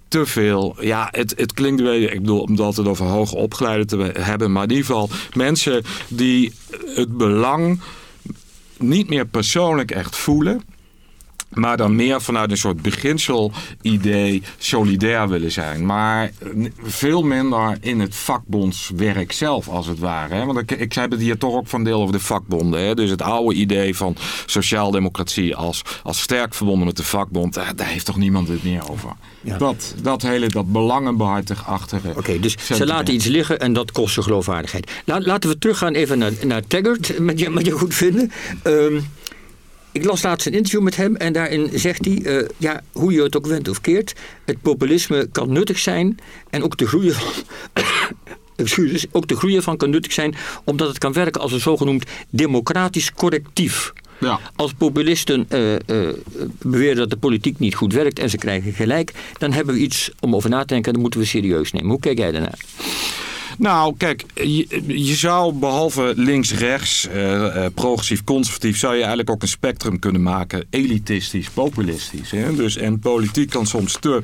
[SPEAKER 6] te veel. Ja, het, het klinkt weer, ik bedoel, omdat het over hoge opgeleide te hebben, maar in ieder geval mensen die het belang niet meer persoonlijk echt voelen maar dan meer vanuit een soort beginsel-idee solidair willen zijn. Maar veel minder in het vakbondswerk zelf, als het ware. Hè? Want ik, ik heb het hier toch ook van deel over de vakbonden. Hè? Dus het oude idee van sociaaldemocratie als, als sterk verbonden met de vakbond, daar, heeft toch niemand het meer over. Dat, dat hele dat belangenbehartig achter.
[SPEAKER 2] Oké, dus ze laten iets liggen en dat kost ze geloofwaardigheid. laten we teruggaan even naar, naar Taggart, met je, met je goed vinden. Um, ik las laatst een interview met hem en daarin zegt hij, uh, ja, hoe je het ook wendt of keert, het populisme kan nuttig zijn en ook de groeien van, excuses, ook de groeien van kan nuttig zijn, omdat het kan werken als een zogenoemd democratisch correctief. Ja. Als populisten uh, uh, beweren dat de politiek niet goed werkt en ze krijgen gelijk, dan hebben we iets om over na te denken en dat moeten we serieus nemen. Hoe kijk jij daarnaar?
[SPEAKER 6] Nou, kijk, je, zou behalve links-rechts, uh, progressief-conservatief, zou je eigenlijk ook een spectrum kunnen maken. Elitistisch, populistisch. Hè? Dus, en politiek kan soms te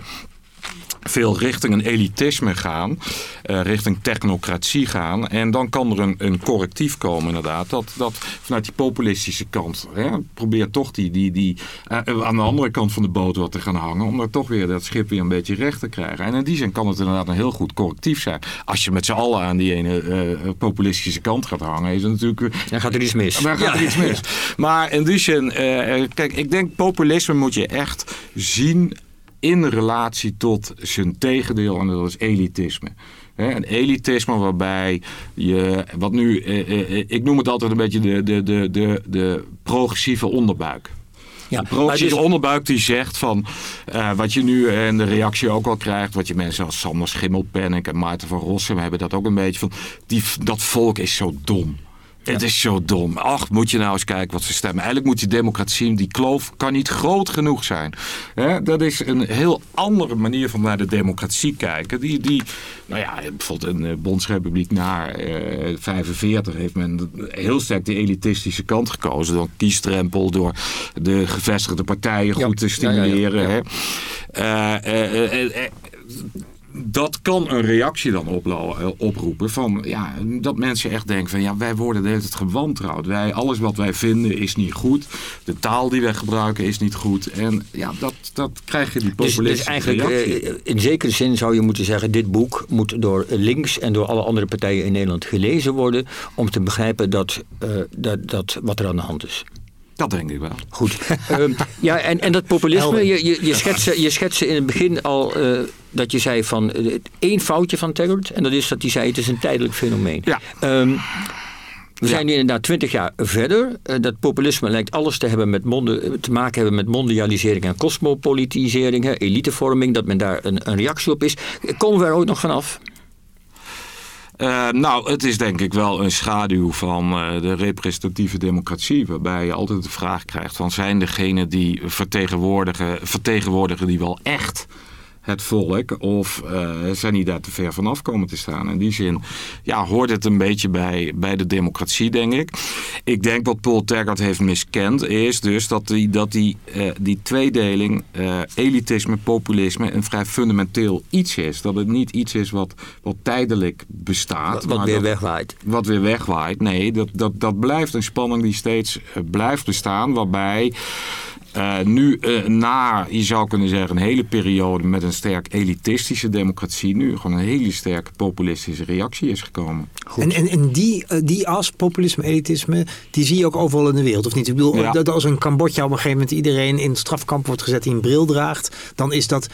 [SPEAKER 6] veel richting een elitisme gaan, uh, richting technocratie gaan. En dan kan er een, een correctief komen inderdaad, dat, dat vanuit die populistische kant hè, probeert toch die, die, die uh, aan de andere kant van de boot wat te gaan hangen, om er toch weer dat schip weer een beetje recht te krijgen. En in die zin kan het inderdaad een heel goed correctief zijn. Als je met z'n allen aan die ene uh, populistische kant gaat hangen, is het natuurlijk...
[SPEAKER 2] Dan gaat er iets mis.
[SPEAKER 6] Dan gaat er iets mis. Maar in die zin, kijk, ik denk populisme moet je echt zien in relatie tot zijn tegendeel en dat is elitisme. een elitisme waarbij je, wat nu, eh, eh, eh, ik noem het altijd een beetje de, de, de, de, de progressieve onderbuik. Ja, de progressieve dus... onderbuik die zegt van wat je nu en de reactie ook al krijgt, wat je mensen als Sander Schimmelpenninck en Maarten van Rossum hebben dat ook een beetje van, die, dat volk is zo dom. Het is zo dom. Ach, moet je nou eens kijken wat ze stemmen. Eigenlijk moet die democratie, die kloof kan niet groot genoeg zijn. dat is een heel andere manier van naar de democratie kijken. Die, die nou ja, bijvoorbeeld in de Bondsrepubliek na uh, 45 heeft men heel sterk de elitistische kant gekozen. Door kiestrempel, door de gevestigde partijen goed te stimuleren. Ja, dat kan een reactie dan eh, oproepen van ja, dat mensen echt denken van ja, wij worden de hele tijd gewantrouwd. Wij, alles wat wij vinden is niet goed. De taal die wij gebruiken is niet goed. En ja, dat, dat krijg je die populistische dus, dus eigenlijk, reactie.
[SPEAKER 2] Eh, in zekere zin zou je moeten zeggen, dit boek moet door links en door alle andere partijen in Nederland gelezen worden om te begrijpen dat, uh, dat, dat wat er aan de hand is.
[SPEAKER 6] Dat denk ik wel.
[SPEAKER 2] Goed. um, ja, en, en dat populisme, je, je, je, schetste, je schetste in het begin al uh, dat je zei van uh, één foutje van Taggart. En dat is dat hij zei het is een tijdelijk fenomeen. Ja. Um, we zijn nu inderdaad twintig jaar verder. Uh, dat populisme lijkt alles te, hebben met monden, te maken hebben met mondialisering en cosmopolitisering, elitevorming, dat men daar een, een reactie op is. Komen we er ook nog vanaf?
[SPEAKER 6] Uh, nou, het is denk ik wel een schaduw van uh, de representatieve democratie. Waarbij je altijd de vraag krijgt van zijn degenen die vertegenwoordigen, vertegenwoordigen die wel echt het volk of uh, zijn die daar te ver vanaf komen te staan. In die zin ja, hoort het een beetje bij, bij de democratie, denk ik. Ik denk wat Paul Taggart heeft miskend is dus dat die, dat die, uh, die tweedeling, uh, elitisme, populisme, een vrij fundamenteel iets is. Dat het niet iets is wat, wat tijdelijk bestaat.
[SPEAKER 2] Wat, wat
[SPEAKER 6] maar
[SPEAKER 2] weer
[SPEAKER 6] dat,
[SPEAKER 2] wegwaait.
[SPEAKER 6] Wat weer wegwaait. Nee, dat, dat, dat blijft een spanning die steeds blijft bestaan, waarbij... Uh, nu uh, na, je zou kunnen zeggen, een hele periode met een sterk elitistische democratie, nu gewoon een hele sterke populistische reactie is gekomen.
[SPEAKER 3] En, en, en die, uh, die as, populisme, elitisme, die zie je ook overal in de wereld, of niet? Ik bedoel, ja. dat als een Cambodja op een gegeven moment iedereen in het strafkamp wordt gezet die een bril draagt, dan is dat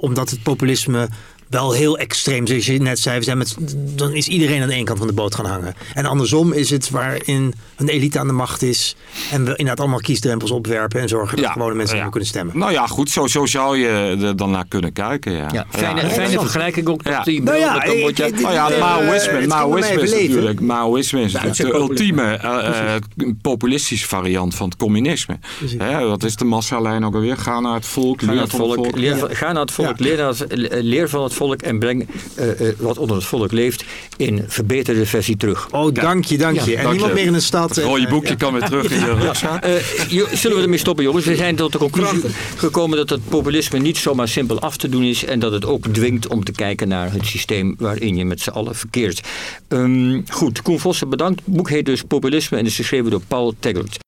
[SPEAKER 3] omdat het populisme wel heel extreem. Zoals je net zei, we zijn met, dan is iedereen aan de ene kant van de boot gaan hangen. En andersom is het waarin een elite aan de macht is. En we inderdaad allemaal kiesdrempels opwerpen en zorgen dat ja, gewone mensen ja. kunnen stemmen.
[SPEAKER 6] Nou ja, goed, zo, zo zou je er dan naar kunnen kijken. Ja,
[SPEAKER 2] ja fijne, fijne vergelijking ook.
[SPEAKER 3] Ja. Die nou ja,
[SPEAKER 6] nou Maoïsme, Maoïsme is natuurlijk, Maoïsme is de ultieme uh, populistische variant van het communisme. Hè, dat is de massalijn ook alweer. Ga naar het volk,
[SPEAKER 2] leer van het volk. Leer, ga naar het volk, leer, naar het, leer van het volk en breng uh, uh, wat onder het volk leeft in verbeterde versie terug.
[SPEAKER 3] Oh, dank je, dank je. Ja, en dank niemand je. meer in de stad.
[SPEAKER 6] Het rode boekje kan weer terug in je rugzak.
[SPEAKER 2] zullen we ermee stoppen, jongens? We zijn tot de conclusie gekomen dat het populisme niet zomaar simpel af te doen is en dat het ook dwingt om te kijken naar het systeem waarin je met z'n allen verkeert. Um, goed, Koen Vossen bedankt. Het boek heet dus Populisme en is geschreven door Paul Taggart.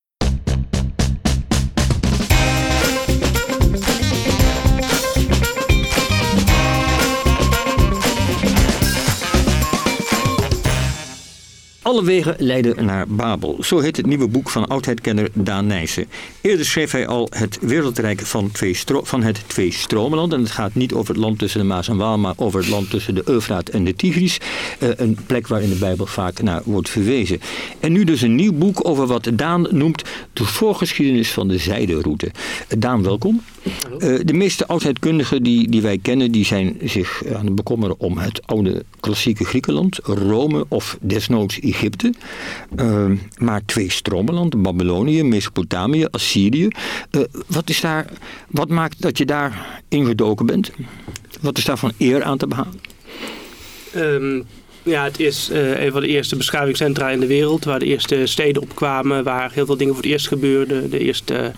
[SPEAKER 2] Alle wegen leiden naar Babel. Zo heet het nieuwe boek van oudheidkenner Daan Nijssen. Eerder schreef hij al het wereldrijk van, twee van het Twee-Stromenland. En het gaat niet over het land tussen de Maas en Waal, maar over het land tussen de Eufraat en de Tigris. Uh, een plek waar in de Bijbel vaak naar wordt verwezen. En nu dus een nieuw boek over wat Daan noemt de voorgeschiedenis van de zijderoute. Daan, welkom. Uh, de meeste oudheidkundigen die, die wij kennen, die zijn zich aan het bekommeren om het oude klassieke Griekenland, Rome of desnoods Egypte. Uh, maar twee stromenland, Babylonië, Mesopotamië, Assyrië. Uh, wat, is daar, wat maakt dat je daar ingedoken bent? Wat is daar van eer aan te behalen?
[SPEAKER 7] Um, ja, het is een van de eerste beschavingcentra in de wereld. Waar de eerste steden opkwamen. Waar heel veel dingen voor het eerst gebeurden. De eerste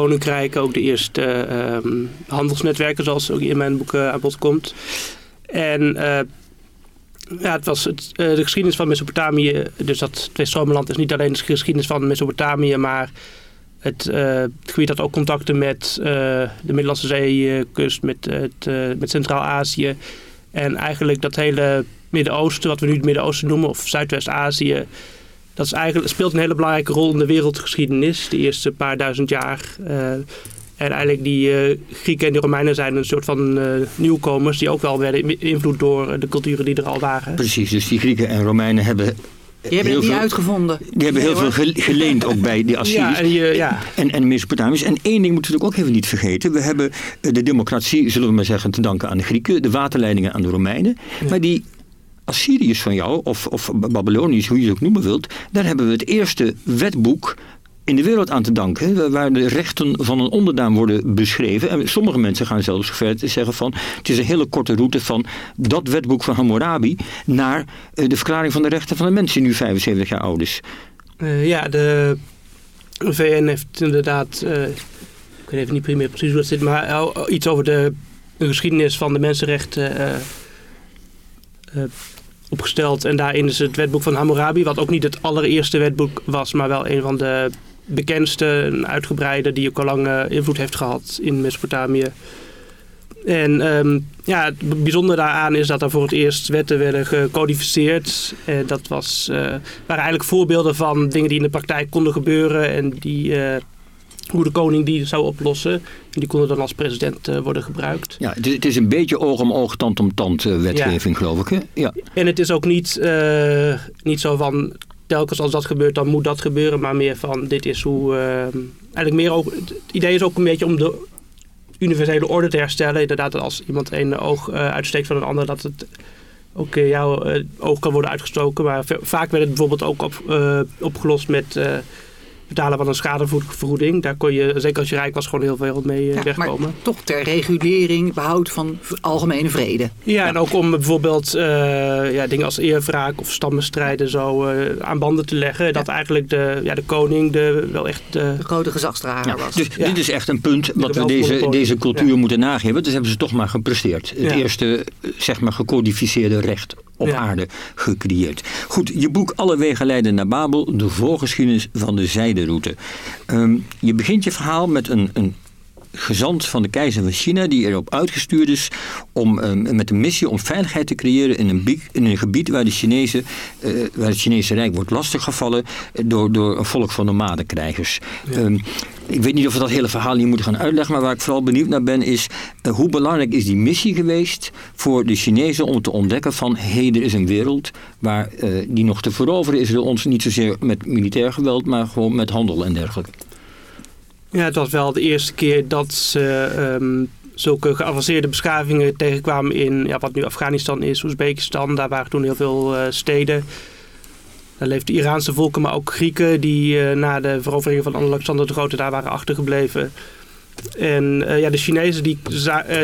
[SPEAKER 7] koninkrijken. Ook de eerste uh, handelsnetwerken zoals ook in mijn boek uh, aan bod komt. En ja, het was uh, de geschiedenis van Mesopotamië. Dus dat Tweestromenland is niet alleen de geschiedenis van Mesopotamië, maar het, uh, het gebied had ook contacten met de Middellandse Zeekust, met, met Centraal-Azië. En eigenlijk dat hele Midden-Oosten, wat we nu het Midden-Oosten noemen, of Zuidwest-Azië, dat is eigenlijk, speelt een hele belangrijke rol in de wereldgeschiedenis, de eerste paar duizend jaar. En eigenlijk die uh, Grieken en de Romeinen zijn een soort van uh, nieuwkomers die ook wel werden beïnvloed door de culturen die er al waren.
[SPEAKER 2] Precies, dus die Grieken en Romeinen hebben
[SPEAKER 5] die hebben het niet uitgevonden.
[SPEAKER 2] Die hebben heel veel geleend ook bij de Assyriërs
[SPEAKER 7] ja, en, je, ja.
[SPEAKER 2] en, en Mesopotamiërs. En één ding moeten we ook even niet vergeten. We hebben de democratie, zullen we maar zeggen, te danken aan de Grieken. De waterleidingen aan de Romeinen. Ja. Maar die Assyriërs van jou, of, of Babyloniërs, hoe je het ook noemen wilt. Daar hebben we het eerste wetboek in de wereld aan te danken. Waar de rechten van een onderdaan worden beschreven. En sommige mensen gaan zelfs ver te zeggen van... het is een hele korte route van dat wetboek van Hammurabi... naar de verklaring van de rechten van de mens die nu 75 jaar oud is.
[SPEAKER 7] Uh, ja, de VN heeft inderdaad... Uh, ik weet even niet meer precies hoe dat zit... maar iets over de, de geschiedenis van de mensenrechten... opgesteld. En daarin is het wetboek van Hammurabi... wat ook niet het allereerste wetboek was... maar wel een van de bekendste, een uitgebreide, die ook al lang invloed heeft gehad in Mesopotamië. En um, ja, het bijzondere daaraan is dat er voor het eerst wetten werden gecodificeerd. En dat was, uh, waren eigenlijk voorbeelden van dingen die in de praktijk konden gebeuren en die, uh, hoe de koning die zou oplossen. En die konden dan als president uh, worden gebruikt.
[SPEAKER 2] Ja, het is, een beetje oog om oog, tand om tand wetgeving, ja. geloof ik. Hè? Ja.
[SPEAKER 7] En het is ook niet, niet zo van telkens als dat gebeurt, dan moet dat gebeuren. Maar meer van, dit is hoe... Eigenlijk meer ook, het idee is ook een beetje om de universele orde te herstellen. Inderdaad, als iemand een oog uitsteekt van een ander, dat het ook jouw oog kan worden uitgestoken. Maar vaak werd het bijvoorbeeld ook op, opgelost met betalen van een schadevergoeding. Daar kon je, zeker als je rijk was, gewoon heel veel mee
[SPEAKER 5] Ja,
[SPEAKER 7] wegkomen.
[SPEAKER 5] maar toch ter regulering, behoud van algemene vrede.
[SPEAKER 7] Ja, en ook om bijvoorbeeld eh, ja, dingen als eerwraak of stammenstrijden zo eh, aan banden te leggen. Dat eigenlijk de, ja, de koning de, wel echt de,
[SPEAKER 5] De grote gezagsdrager
[SPEAKER 2] Ja,
[SPEAKER 5] was.
[SPEAKER 2] dus
[SPEAKER 7] Ja.
[SPEAKER 2] dit is echt een punt wat we deze, deze cultuur
[SPEAKER 7] Ja.
[SPEAKER 2] moeten nageven. Dus hebben ze toch maar gepresteerd. Het
[SPEAKER 7] Ja.
[SPEAKER 2] eerste, eh, zeg maar, gecodificeerde recht op
[SPEAKER 7] Ja.
[SPEAKER 2] aarde gecreëerd. Goed, je boek Alle wegen leiden naar Babel, de voorgeschiedenis van de zijderoute. Ehm, je begint je verhaal met een, een gezant van de keizer van China die erop uitgestuurd is om ehm, met een missie om veiligheid te creëren in een, biek- in een gebied waar, de Chinezen, eh, waar het Chinese Rijk wordt lastiggevallen eh, door, door een volk van nomadenkrijgers. Ehm, ik weet niet of we dat hele verhaal hier moeten gaan uitleggen, maar waar ik vooral benieuwd naar ben is eh, hoe belangrijk is die missie geweest voor de Chinezen om te ontdekken van hé, er is een wereld waar die nog te veroveren is door ons niet zozeer met militair geweld, maar gewoon met handel en dergelijke.
[SPEAKER 7] Ja, het was wel de eerste keer dat ze ehm, zulke geavanceerde beschavingen tegenkwamen in ja, wat nu Afghanistan is, Oezbekistan. Daar waren toen heel veel eh, steden. Daar leefden Iraanse volken, maar ook Grieken die eh, na de verovering van Alexander de Grote daar waren achtergebleven. En eh, ja, de Chinezen die,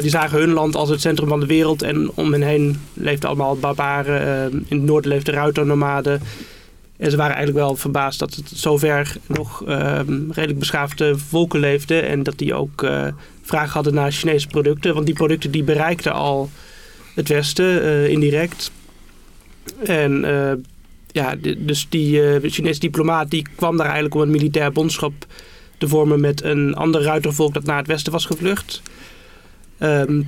[SPEAKER 7] die zagen hun land als het centrum van de wereld. En om hen heen leefden allemaal barbaren. eh, in het noorden leefden ruiternomaden. En ze waren eigenlijk wel verbaasd dat het zover nog ehm, redelijk beschaafde volken leefden. En dat die ook eh vraag hadden naar Chinese producten. Want die producten die bereikten al het Westen eh, indirect. En eh, ja, dus die Chinese diplomaat die kwam daar eigenlijk om een militair bondschap te vormen met een ander ruitervolk dat naar het Westen was gevlucht. Ehm,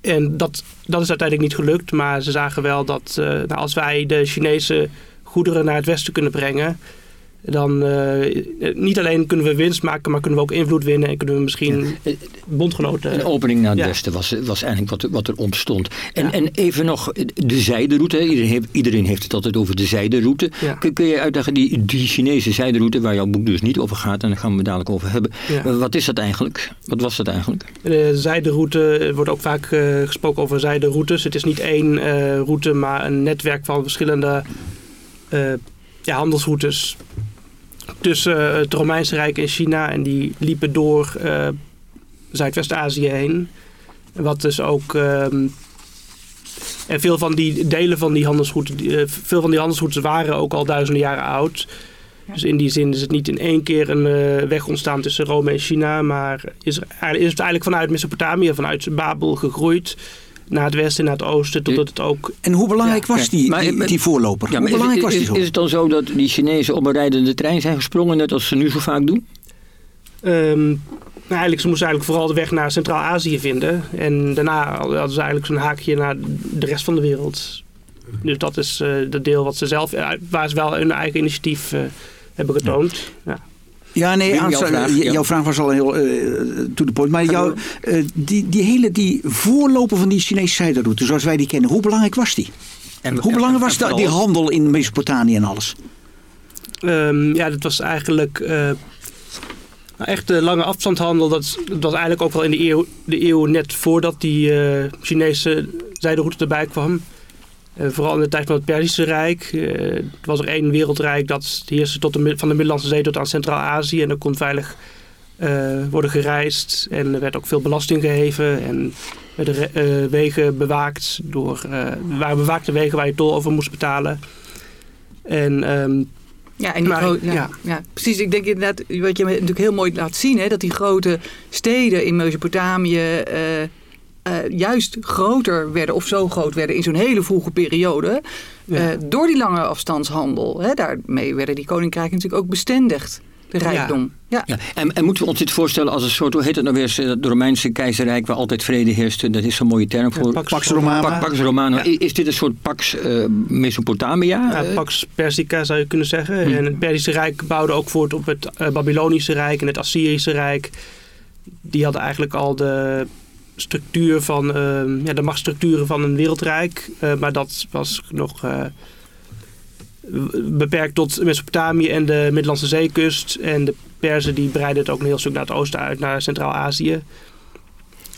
[SPEAKER 7] en dat, dat is uiteindelijk niet gelukt. Maar ze zagen wel dat nou, als wij de Chinese goederen naar het westen kunnen brengen. Dan eh, niet alleen kunnen we winst maken, maar kunnen we ook invloed winnen en kunnen we misschien
[SPEAKER 2] Ja.
[SPEAKER 7] bondgenoten.
[SPEAKER 2] Een opening naar het
[SPEAKER 7] Ja.
[SPEAKER 2] westen was, was eigenlijk wat, er- wat er ontstond. En,
[SPEAKER 7] Ja.
[SPEAKER 2] en even nog de zijderoute. Iedereen heeft, iedereen heeft het altijd over de zijderoute. Kun, kun je uitleggen die, die Chinese zijderoute, waar jouw boek dus niet over gaat, en daar gaan we het dadelijk over hebben. Eh, Wat is dat eigenlijk? Wat was dat eigenlijk?
[SPEAKER 7] De zijderoute, er wordt ook vaak eh, gesproken over zijderoutes. Het is niet één route, maar een netwerk van verschillende ja, handelsroutes tussen eh, het Romeinse Rijk en China. En die liepen door eh, Zuidwest-Azië heen. Wat dus ook... ehm, en veel van die delen van die handelsroutes, eh, veel van die handelsroutes waren ook al duizenden jaren oud. Dus in die zin is het niet in één keer een eh, weg ontstaan tussen Rome en China, maar is, er, is het eigenlijk vanuit Mesopotamië, vanuit Babel gegroeid naar het westen, naar het oosten, totdat het ook
[SPEAKER 4] En hoe belangrijk was die,
[SPEAKER 2] maar-
[SPEAKER 4] die, die voorloper?
[SPEAKER 2] Ja,
[SPEAKER 4] hoe
[SPEAKER 2] maar is,
[SPEAKER 4] belangrijk was die zo?
[SPEAKER 2] is het dan zo dat die Chinezen op een rijdende trein zijn gesprongen, net als ze nu zo vaak doen?
[SPEAKER 7] Ehm, nou, eigenlijk, ze moesten eigenlijk vooral de weg naar Centraal-Azië vinden. En daarna hadden ze eigenlijk zo'n haakje naar de rest van de wereld. Dus dat is eh dat deel wat ze zelf, eh, waar ze wel hun eigen initiatief eh, hebben getoond. Ja.
[SPEAKER 4] Ja, nee,
[SPEAKER 2] jouw vraag, ja.
[SPEAKER 4] jouw vraag was al heel eh to the point. Maar jou, eh, die, die hele die voorloper van die Chinese zijderoute, zoals wij die kennen, hoe belangrijk was die?
[SPEAKER 2] En,
[SPEAKER 4] Hoe belangrijk was die handel in Mesopotamië en alles?
[SPEAKER 7] Ehm, ja, dat was eigenlijk eh, nou, echt de lange afstandshandel. Dat, dat was eigenlijk ook wel in de eeuw, de eeuw net voordat die eh, Chinese zijderoute erbij kwam. Eh, vooral in de tijd van het Perzische Rijk. Er was er één wereldrijk dat heerste tot de, van de Middellandse Zee tot aan Centraal-Azië. En dat kon veilig eh, worden gereisd. En er werd ook veel belasting geheven. En werden wegen bewaakt. Door, er waren bewaakte wegen waar je tol over moest betalen. En ehm,
[SPEAKER 5] Ja, en die
[SPEAKER 7] Maar,
[SPEAKER 5] ja,
[SPEAKER 7] ja.
[SPEAKER 5] ja. precies. Ik denk inderdaad, wat je natuurlijk heel mooi laat zien, hè, dat die grote steden in Mesopotamië eh, juist groter werden, of zo groot werden in zo'n hele vroege periode,
[SPEAKER 7] Ja.
[SPEAKER 5] eh, door die lange afstandshandel. Hè, daarmee werden die koninkrijken natuurlijk ook bestendigd, de rijkdom. Ja.
[SPEAKER 2] Ja, en, en moeten we ons dit voorstellen als een soort, hoe heet het nou weer, het Romeinse keizerrijk waar altijd vrede heerste, dat is zo'n mooie term voor.
[SPEAKER 7] Pax
[SPEAKER 4] Pax Romana.
[SPEAKER 2] Pax, Pax Romana.
[SPEAKER 7] Ja.
[SPEAKER 2] Is dit een soort Pax eh, Mesopotamia?
[SPEAKER 7] Ja,
[SPEAKER 2] Eh,
[SPEAKER 7] Pax Persica zou je kunnen zeggen.
[SPEAKER 2] Hm.
[SPEAKER 7] En het Perzische Rijk bouwde ook voort op het eh, Babylonische Rijk en het Assyrische Rijk. Die hadden eigenlijk al de structuur van, ehm, ja, de machtsstructuren van een wereldrijk. Eh, maar dat was nog eh, beperkt tot Mesopotamië en de Middellandse Zeekust. En de Perzen die breidden het ook een heel stuk naar het oosten uit, naar Centraal-Azië.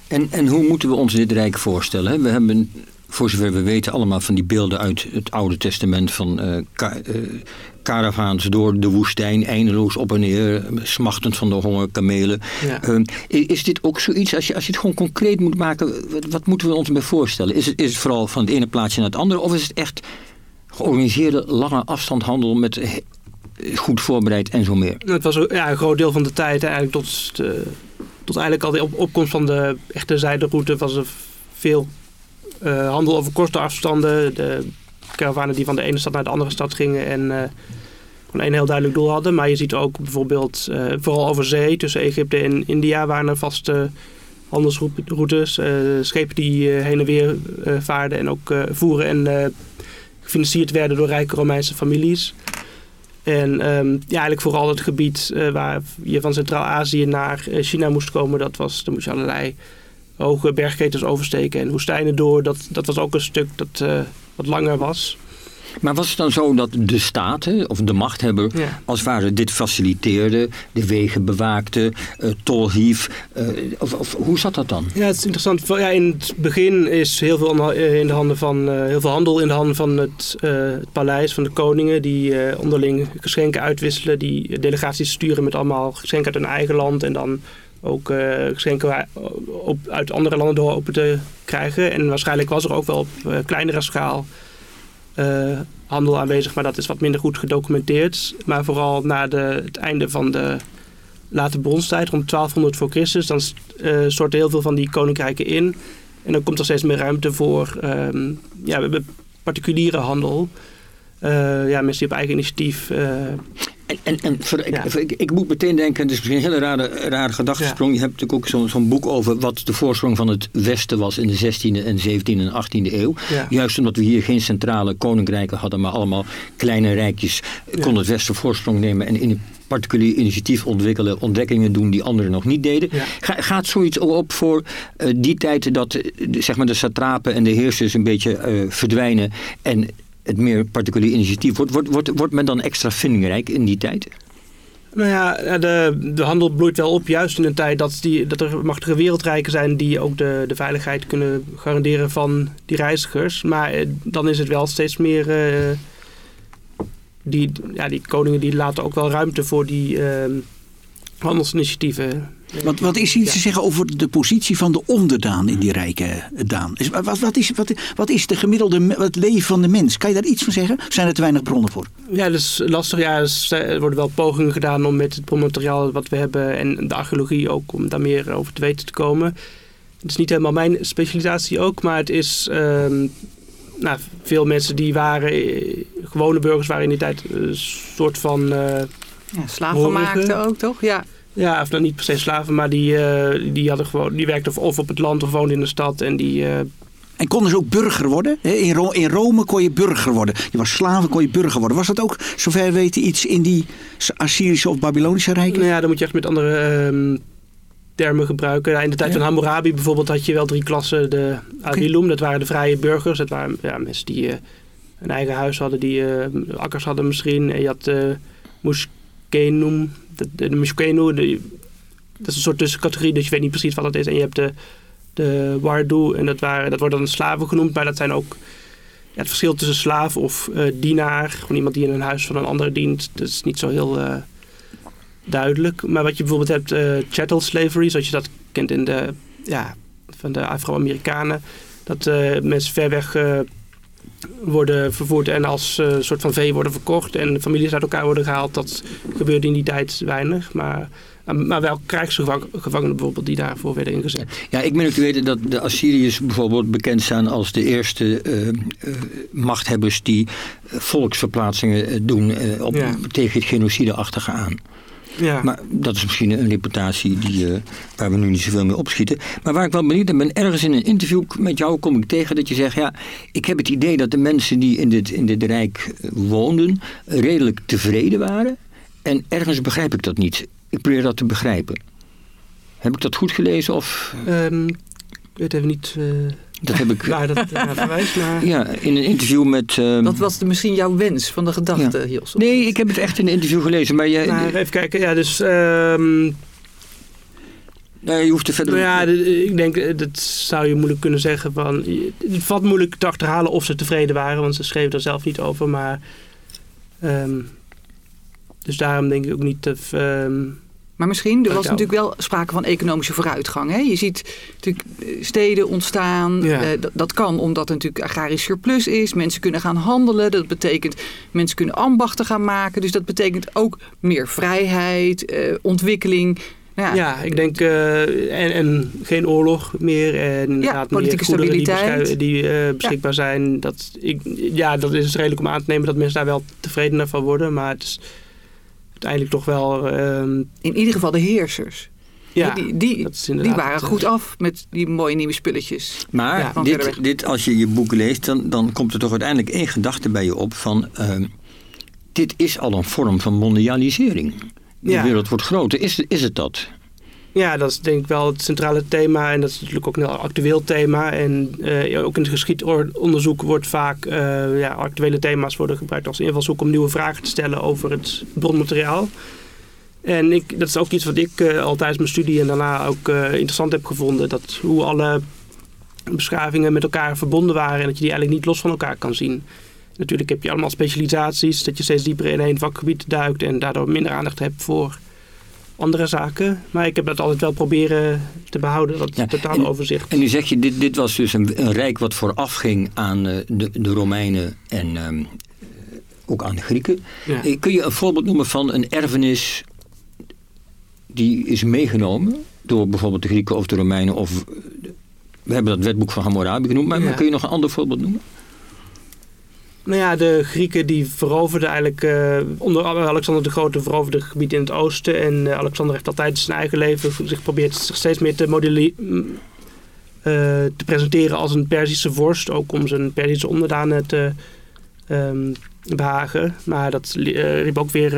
[SPEAKER 2] En, en hoe moeten we ons dit rijk voorstellen? We hebben voor zover we weten, allemaal van die beelden uit het Oude Testament van uh, ka uh, caravaans door de woestijn, eindeloos op en neer, smachtend van de honger, kamelen.
[SPEAKER 7] Ja.
[SPEAKER 2] Ehm, is dit ook zoiets, als je, als je het gewoon concreet moet maken, wat, wat moeten we ons bij voorstellen? Is het, is het vooral van het ene plaatsje naar het andere, of is het echt georganiseerde lange afstandhandel met eh, goed voorbereid en zo meer?
[SPEAKER 7] Het was ja, een groot deel van de tijd eigenlijk tot, de, tot eigenlijk al de op, opkomst van de echte zijderoute was er veel uh, handel over korte afstanden. De karavanen die van de ene stad naar de andere stad gingen en uh, gewoon een heel duidelijk doel hadden. Maar je ziet ook bijvoorbeeld, uh, vooral over zee, tussen Egypte en India, waren er vaste handelsroutes. schepen die heen en weer vaarden en ook voeren en gefinancierd werden door rijke Romeinse families. En um, ja, eigenlijk vooral het gebied waar je van Centraal-Azië naar China moest komen, dat was, daar moest je allerlei hoge bergketens oversteken en woestijnen door. Dat, dat was ook een stuk dat uh, wat langer was.
[SPEAKER 2] Maar was het dan zo dat de staten of de machthebber
[SPEAKER 7] ja.
[SPEAKER 2] als het ware dit faciliteerde, de wegen bewaakte, uh, tol hief? Uh, of, of, hoe zat dat dan?
[SPEAKER 7] Ja, het is interessant. Ja, in het begin is heel veel in de handen van heel veel handel in de handen van het, het paleis van de koningen, die onderling geschenken uitwisselen, die delegaties sturen met allemaal geschenken uit hun eigen land en dan ook uh, geschenken op, uit andere landen door open te krijgen. En waarschijnlijk was er ook wel op uh, kleinere schaal uh, handel aanwezig, maar dat is wat minder goed gedocumenteerd. Maar vooral na de, het einde van de late bronstijd, rond 1200 voor Christus, dan storten heel veel van die koninkrijken in. En dan komt er steeds meer ruimte voor um, ja, particuliere handel. ja, mensen die op eigen initiatief
[SPEAKER 2] en, en, en voor, ja. ik, ik, ik, moet meteen denken, het is misschien een hele rare, rare gedachtesprong. Ja. Je hebt natuurlijk ook zo'n zo boek over wat de voorsprong van het Westen was in de 16e en 17e en 18e eeuw.
[SPEAKER 7] Ja.
[SPEAKER 2] Juist omdat we hier geen centrale koninkrijken hadden, maar allemaal kleine rijkjes, kon het Westen voorsprong nemen en in een particulier initiatief ontwikkelen, ontdekkingen doen die anderen nog niet deden. Ga, gaat zoiets op voor uh, die tijd dat uh, zeg maar de satrapen en de heersers een beetje uh, verdwijnen en het meer particulier initiatief. Wordt, wordt, wordt, wordt men dan extra vindingrijk in die tijd?
[SPEAKER 7] Nou ja, de, de handel bloeit wel op, juist in een tijd dat, die, dat er machtige wereldrijken zijn die ook de, de veiligheid kunnen garanderen van die reizigers. Maar eh, dan is het wel steeds meer. Uh, die, ja, die koningen die laten ook wel ruimte voor die uh, handelsinitiatieven.
[SPEAKER 4] Wat, wat is iets ja. te zeggen over de positie van de onderdaan in die rijke daan? Is, wat, wat, is, wat, wat is de gemiddelde het leven van de mens? Kan je daar iets van zeggen? Of zijn er te weinig bronnen voor?
[SPEAKER 7] Ja, dat is lastig. Ja, er worden wel pogingen gedaan om met het bronmateriaal wat we hebben en de archeologie ook om daar meer over te weten te komen. Het is niet helemaal mijn specialisatie ook, maar het is... Um, nou, veel mensen die waren, gewone burgers waren in die tijd een soort van... Uh,
[SPEAKER 5] ja, slavenmaakten ook, toch? Ja.
[SPEAKER 7] Ja, of dan niet per se slaven, maar die, uh, die, hadden gewoon, die werkten of op het land of woonden in de stad. En, die, uh...
[SPEAKER 4] en konden ze ook burger worden? In, Ro in Rome kon je burger worden. Je was slaven, kon je burger worden. Was dat ook, zover weten, iets in die Assyrische of Babylonische rijken?
[SPEAKER 7] Nou ja, dan moet je echt met andere uh, termen gebruiken. In de tijd ja. van Hammurabi bijvoorbeeld had je wel drie klassen. De Abilum, okay. dat waren de vrije burgers. Dat waren ja, mensen die een eigen huis hadden, die akkers hadden misschien. En je had de Mushkenum, de, de, de dat is een soort tussencategorie, dus je weet niet precies wat dat is. En je hebt de, de Wardu, en dat, waren, dat wordt dan slaven genoemd, maar dat zijn ook het verschil tussen slaaf of uh, dienaar, gewoon iemand die in een huis van een ander dient, dat is niet zo heel uh, duidelijk. Maar wat je bijvoorbeeld hebt, uh, chattel slavery, zoals je dat kent in de, ja, van de Afro-Amerikanen, dat mensen ver weg worden vervoerd en als uh, soort van vee worden verkocht en families uit elkaar worden gehaald. Dat gebeurde in die tijd weinig. Maar, maar wel krijgsgevangenen bijvoorbeeld die daarvoor werden ingezet.
[SPEAKER 2] Ja, ik ben ook te weten dat de Assyriërs bijvoorbeeld bekend staan als de eerste uh, uh, machthebbers die volksverplaatsingen doen op, ja. tegen het genocideachtige aan.
[SPEAKER 7] Ja.
[SPEAKER 2] Maar dat is misschien een reputatie die, uh, waar we nu niet zoveel mee opschieten. Maar waar ik wel benieuwd naar ben, ergens in een interview met jou kom ik tegen dat je zegt... ja, ik heb het idee dat de mensen die in dit, in dit rijk woonden redelijk tevreden waren. En ergens begrijp ik dat niet. Ik probeer dat te begrijpen. Heb ik dat goed gelezen? Of...
[SPEAKER 7] Um, ik weet even niet... Uh...
[SPEAKER 2] Dat heb ik.
[SPEAKER 7] Waar dat naar verwijst naar.
[SPEAKER 2] Ja, in een interview met. Um...
[SPEAKER 5] Dat was de, misschien jouw wens van de gedachte,
[SPEAKER 2] ja.
[SPEAKER 5] Jos?
[SPEAKER 2] Nee, ik heb het echt in een interview gelezen. Maar jij...
[SPEAKER 7] nou, even kijken, ja, dus. Um...
[SPEAKER 2] Nee, je hoeft er verder...
[SPEAKER 7] Nou ja, ik denk, eh, dat zou je moeilijk kunnen zeggen. Van, het valt moeilijk te achterhalen of ze tevreden waren, want ze schreven daar zelf niet over. Maar, ehm, dus daarom denk ik ook niet dat...
[SPEAKER 5] Maar misschien, er was natuurlijk wel sprake van economische vooruitgang. Hè? Je ziet natuurlijk eh, steden ontstaan.
[SPEAKER 7] Ja.
[SPEAKER 5] Eh, dat, dat kan omdat er natuurlijk agrarisch surplus is. Mensen kunnen gaan handelen. Dat betekent mensen kunnen ambachten gaan maken. Dus dat betekent ook meer vrijheid, eh, ontwikkeling. Nou ja,
[SPEAKER 7] Ja, ik denk, en, en geen oorlog meer. En inderdaad
[SPEAKER 5] politieke
[SPEAKER 7] meer goederen die, die beschikbaar zijn. Dat, ik, ja, dat is redelijk om aan te nemen dat mensen daar wel tevredener van worden. Maar het is uiteindelijk toch wel... ehm,
[SPEAKER 5] in ieder geval de heersers.
[SPEAKER 7] ja,
[SPEAKER 5] die, die, die waren
[SPEAKER 7] eh,
[SPEAKER 5] goed af met die mooie nieuwe spulletjes.
[SPEAKER 2] Maar
[SPEAKER 5] Ja,
[SPEAKER 2] dit, dit, als je je boek leest, dan, dan komt er toch uiteindelijk één gedachte bij je op van... ehm, dit is al een vorm van mondialisering. De
[SPEAKER 7] Ja.
[SPEAKER 2] wereld wordt groter. Is, is het dat?
[SPEAKER 7] Ja, dat is denk ik wel het centrale thema. En dat is natuurlijk ook een heel actueel thema. En eh, ook in het geschiedonderzoek wordt vaak eh, ja, actuele thema's worden gebruikt als invalshoek om nieuwe vragen te stellen over het bronmateriaal. En ik, dat is ook iets wat ik eh, al tijdens mijn studie en daarna ook interessant heb gevonden. Dat hoe alle beschavingen met elkaar verbonden waren en dat je die eigenlijk niet los van elkaar kan zien. Natuurlijk heb je allemaal specialisaties, dat je steeds dieper in één vakgebied duikt en daardoor minder aandacht hebt voor andere zaken. Maar ik heb dat altijd wel proberen te behouden, dat
[SPEAKER 2] Ja,
[SPEAKER 7] totale overzicht.
[SPEAKER 2] En nu zeg je, dit, dit was dus een, een rijk wat vooraf ging aan eh, de, de Romeinen en ehm, ook aan de Grieken.
[SPEAKER 7] Ja.
[SPEAKER 2] Eh, Kun je een voorbeeld noemen van een erfenis die is meegenomen door bijvoorbeeld de Grieken of de Romeinen of... eh, We hebben dat wetboek van Hammurabi genoemd, maar, kun je nog een ander voorbeeld noemen?
[SPEAKER 7] Nou ja, de Grieken die veroverden eigenlijk, eh, onder Alexander de Grote veroverde gebied in het oosten. En eh, Alexander heeft altijd zijn eigen leven zich probeert zich steeds meer te modellen, mm, eh, te presenteren als een Perzische vorst. Ook om zijn Perzische onderdanen te ehm, behagen. Maar dat li- riep ook weer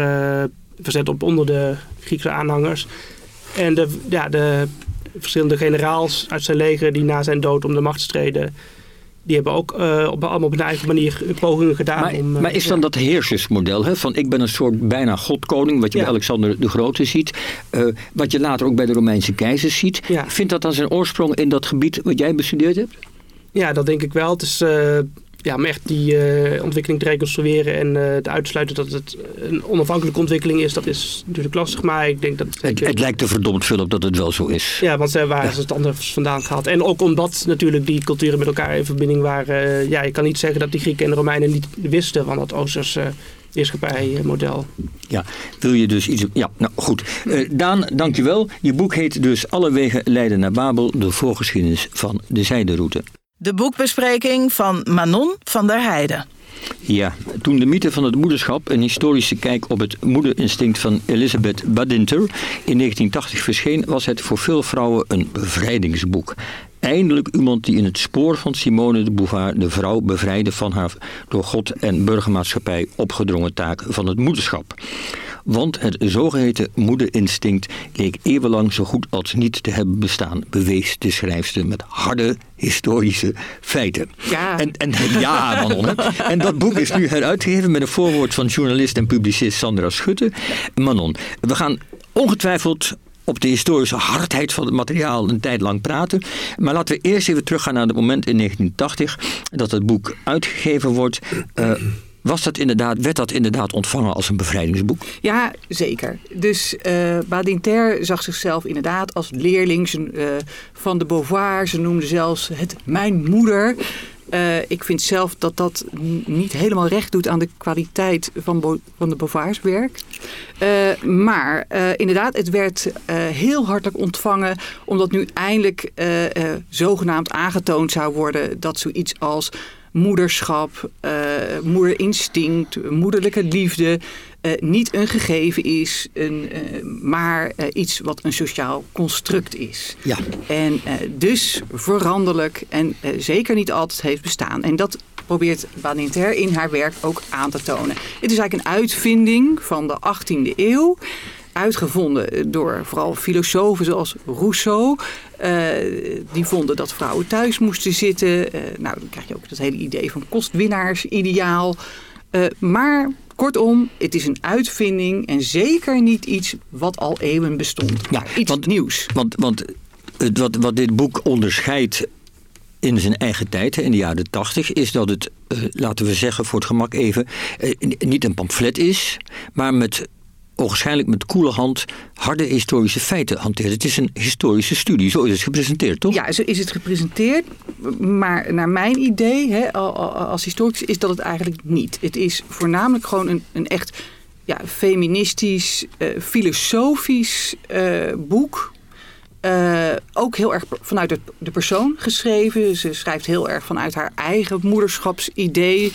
[SPEAKER 7] verzet op onder de Griekse aanhangers. En de, ja, de verschillende generaals uit zijn leger die na zijn dood om de macht streden... Die hebben ook eh, op, allemaal op hun eigen manier pogingen gedaan.
[SPEAKER 2] Maar,
[SPEAKER 7] om, eh,
[SPEAKER 2] maar is dan
[SPEAKER 7] ja.
[SPEAKER 2] dat heersersmodel, hè, van ik ben een soort bijna godkoning, wat je
[SPEAKER 7] Ja.
[SPEAKER 2] bij Alexander de Grote ziet, eh, wat je later ook bij de Romeinse keizers ziet, vindt dat dan zijn oorsprong in dat gebied wat jij bestudeerd hebt?
[SPEAKER 7] Ja, dat denk ik wel. Het is ja, om echt die eh, ontwikkeling te reconstrueren en eh, te uitsluiten dat het een onafhankelijke ontwikkeling is, dat is natuurlijk lastig. Maar ik denk dat...
[SPEAKER 2] Het, het lijkt er verdomd veel op dat het wel zo is.
[SPEAKER 7] Ja, want uh, waar is het anders vandaan gehaald? En ook omdat natuurlijk die culturen met elkaar in verbinding waren. eh, ja, je kan niet zeggen dat die Grieken en de Romeinen niet wisten van het Oosterse heerschappijmodel.
[SPEAKER 2] Ja, wil je dus iets... Ja, nou goed. Eh, Daan, dankjewel. Je boek heet dus Alle wegen leiden naar Babel, de voorgeschiedenis van de zijderoute.
[SPEAKER 1] De boekbespreking van Manon van der Heijden.
[SPEAKER 2] Ja, toen de mythe van het moederschap, een historische kijk op het moederinstinct van Elizabeth Badinter in 1980 verscheen, was het voor veel vrouwen een bevrijdingsboek. Eindelijk iemand die in het spoor van Simone de Beauvoir de vrouw bevrijdde van haar door God en burgermaatschappij opgedrongen taak van het moederschap. Want het zogeheten moederinstinct leek eeuwenlang zo goed als niet te hebben bestaan, bewees de schrijfster met harde historische feiten.
[SPEAKER 5] Ja.
[SPEAKER 2] En, en, ja, Manon. En dat boek is nu heruitgegeven met een voorwoord van journalist en publicist Sandra Schutte. Manon, we gaan ongetwijfeld op de historische hardheid van het materiaal een tijd lang praten. Maar laten we eerst even teruggaan naar het moment in 1980 dat het boek uitgegeven wordt. Eh, was dat inderdaad, werd dat inderdaad ontvangen als een bevrijdingsboek?
[SPEAKER 5] Ja, zeker. Dus eh Badinter zag zichzelf inderdaad als leerling eh, van de Beauvoir. Ze noemde zelfs het mijn moeder. Eh, ik vind zelf dat dat niet helemaal recht doet aan de kwaliteit van, van de Beauvoirs werk. Maar inderdaad, het werd heel hartelijk ontvangen, omdat nu eindelijk zogenaamd aangetoond zou worden dat zoiets als moederschap, eh, moederinstinct, moederlijke liefde eh, niet een gegeven is, een, eh, maar iets wat een sociaal construct is.
[SPEAKER 2] Ja.
[SPEAKER 5] En dus veranderlijk en zeker niet altijd heeft bestaan. En dat probeert Badinter in haar werk ook aan te tonen. Het is eigenlijk een uitvinding van de 18e eeuw. Uitgevonden door vooral filosofen zoals Rousseau. Eh, die vonden dat vrouwen thuis moesten zitten. Eh, nou, dan krijg je ook dat hele idee van kostwinnaarsideaal. Eh, maar kortom, het is een uitvinding en zeker niet iets wat al eeuwen bestond.
[SPEAKER 2] Ja,
[SPEAKER 5] iets
[SPEAKER 2] want-
[SPEAKER 5] nieuws.
[SPEAKER 2] Want, want het, wat, wat dit boek onderscheidt in zijn eigen tijd, in de jaren tachtig, is dat het, laten we zeggen voor het gemak even, niet een pamflet is, maar met waarschijnlijk met koele hand harde historische feiten hanteert. Het is een historische studie, zo is het gepresenteerd, toch?
[SPEAKER 5] Ja, zo is het gepresenteerd. Maar naar mijn idee, hè, al- al- als historicus, is dat het eigenlijk niet. Het is voornamelijk gewoon een, een echt ja, feministisch, eh, filosofisch eh, boek. Eh, ook heel erg vanuit het- de persoon geschreven. Ze schrijft heel erg vanuit haar eigen moederschapsidee.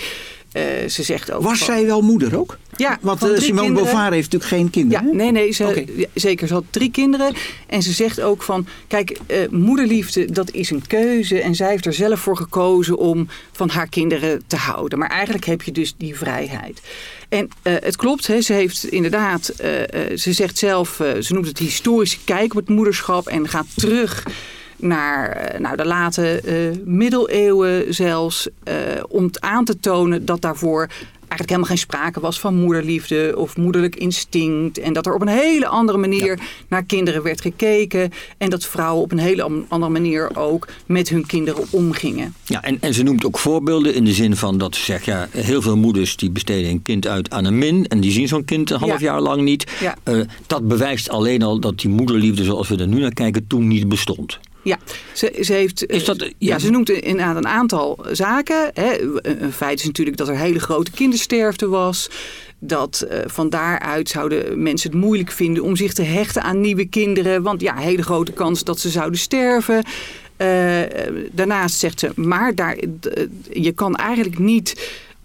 [SPEAKER 5] Eh, ze zegt ook.
[SPEAKER 4] Was
[SPEAKER 5] van-
[SPEAKER 4] zij wel moeder ook?
[SPEAKER 5] Ja,
[SPEAKER 4] Want eh, Simone. Beauvoir heeft natuurlijk geen kinderen.
[SPEAKER 5] Ja, nee, nee, ze, zeker. Ze had drie kinderen. En ze zegt ook van, kijk, eh, moederliefde, dat is een keuze. En zij heeft er zelf voor gekozen om van haar kinderen te houden. Maar eigenlijk heb je dus die vrijheid. En eh, het klopt, hè, ze heeft inderdaad, ze zegt zelf, ze noemt het historische kijk op het moederschap. En gaat terug naar nou, de late middeleeuwen zelfs. eh, om aan te tonen dat daarvoor eigenlijk helemaal geen sprake was van moederliefde of moederlijk instinct. En dat er op een hele andere manier naar kinderen werd gekeken. En dat vrouwen op een hele andere manier ook met hun kinderen omgingen.
[SPEAKER 2] Ja, en, en ze noemt ook voorbeelden in de zin van dat ze zegt, ja, heel veel moeders die besteden een kind uit aan een min en die zien zo'n kind een half
[SPEAKER 5] Ja.
[SPEAKER 2] jaar lang niet.
[SPEAKER 5] Ja.
[SPEAKER 2] Eh, dat bewijst alleen al dat die moederliefde zoals we er nu naar kijken toen niet bestond.
[SPEAKER 5] Ja, ze, ze heeft.
[SPEAKER 2] Is dat-
[SPEAKER 5] ja,
[SPEAKER 2] ja.
[SPEAKER 5] ze noemt inderdaad een aantal zaken. Hè. Een feit is natuurlijk dat er hele grote kindersterfte was. Dat eh, van daaruit zouden mensen het moeilijk vinden om zich te hechten aan nieuwe kinderen. Want ja, hele grote kans dat ze zouden sterven. Eh, daarnaast zegt ze, maar daar, je kan eigenlijk niet eh,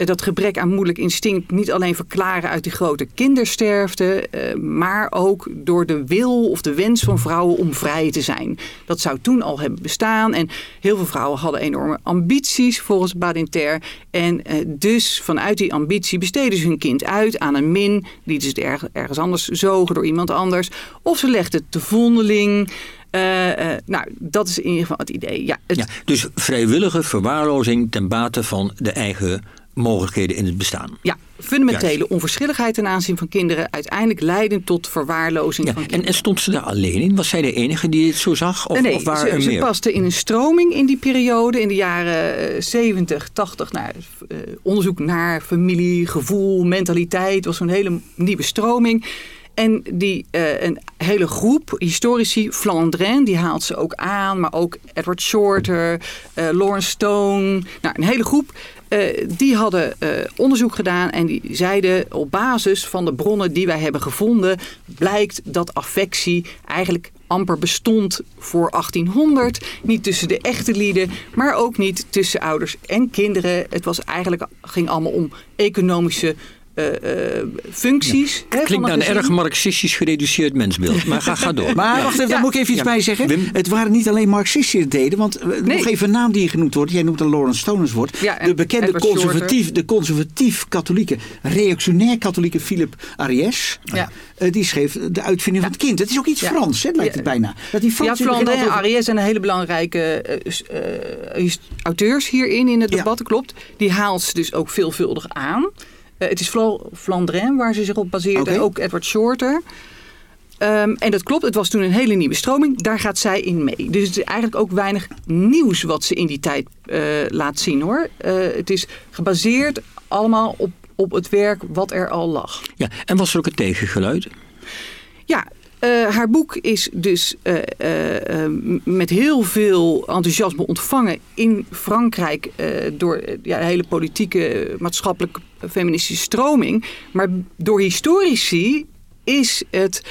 [SPEAKER 5] dat gebrek aan moederlijk instinct niet alleen verklaren uit die grote kindersterfte, eh, maar ook door de wil of de wens van vrouwen om vrij te zijn. Dat zou toen al hebben bestaan en heel veel vrouwen hadden enorme ambities volgens Badinter. En eh, dus vanuit die ambitie besteden ze hun kind uit aan een min, lieten ze het erg- ergens anders zogen door iemand anders, of ze legden het te vondeling. Eh, nou, dat is in ieder geval het idee. Ja,
[SPEAKER 2] Ja, dus vrijwillige verwaarlozing ten bate van de eigen mogelijkheden in het bestaan.
[SPEAKER 5] Ja, fundamentele onverschilligheid ten aanzien van kinderen uiteindelijk leiden tot verwaarlozing
[SPEAKER 2] Ja,
[SPEAKER 5] van
[SPEAKER 2] en,
[SPEAKER 5] kinderen.
[SPEAKER 2] en stond ze daar alleen in? Was zij de enige die het zo zag? Of,
[SPEAKER 5] nee,
[SPEAKER 2] of waren
[SPEAKER 5] ze,
[SPEAKER 2] er
[SPEAKER 5] ze
[SPEAKER 2] meer?
[SPEAKER 5] paste in een stroming in die periode, in de jaren eh, 70, 80. Nou, eh, onderzoek naar familie, gevoel, mentaliteit was zo'n hele nieuwe stroming. En die, eh, een hele groep historici, Flandrin, die haalt ze ook aan. Maar ook Edward Shorter, eh, Lawrence Stone. Nou, een hele groep. Eh, die hadden eh, onderzoek gedaan en die zeiden op basis van de bronnen die wij hebben gevonden, blijkt dat affectie eigenlijk amper bestond voor 1800. Niet tussen de echte lieden, maar ook niet tussen ouders en kinderen. Het was eigenlijk, ging allemaal om economische eh, eh, functies. hè,
[SPEAKER 2] Klinkt naar een
[SPEAKER 5] gezin.
[SPEAKER 2] erg marxistisch gereduceerd mensbeeld. Maar ga, ga door.
[SPEAKER 4] Maar
[SPEAKER 2] Ja.
[SPEAKER 4] wacht even, daar
[SPEAKER 5] Ja.
[SPEAKER 4] moet ik even iets
[SPEAKER 2] Ja.
[SPEAKER 4] bij zeggen.
[SPEAKER 2] Wim?
[SPEAKER 4] Het waren niet alleen Marxisten die het deden. Want eh, nog even een naam die genoemd wordt. Jij noemt een Lawrence Stoners woord.
[SPEAKER 5] Ja,
[SPEAKER 4] de bekende conservatief, de conservatief-katholieke, reactionair-katholieke Philip Ariès.
[SPEAKER 5] Ja.
[SPEAKER 4] eh, die schreef de uitvinding van het kind. Het is ook iets
[SPEAKER 5] Ja.
[SPEAKER 4] Frans, hè, lijkt
[SPEAKER 5] Ja.
[SPEAKER 4] het bijna. Dat die
[SPEAKER 5] Ja,
[SPEAKER 4] Frans begin
[SPEAKER 5] Flandin en Ariès zijn hele belangrijke auteurs hierin in het
[SPEAKER 4] Ja.
[SPEAKER 5] debat, klopt. Die haalt ze dus ook veelvuldig aan. Eh, het is vooral Flandrin waar ze zich op baseerde, ook Edward Shorter. Ehm, en dat klopt, het was toen een hele nieuwe stroming. Daar gaat zij in mee. Dus het is eigenlijk ook weinig nieuws wat ze in die tijd eh, laat zien hoor. Eh, het is gebaseerd allemaal op, op het werk wat er al lag.
[SPEAKER 2] Ja, en was er ook een tegengeluid?
[SPEAKER 5] Ja, eh, haar boek is dus eh, eh, met heel veel enthousiasme ontvangen in Frankrijk door ja, de hele politieke, maatschappelijke, feministische stroming. Maar door historici is het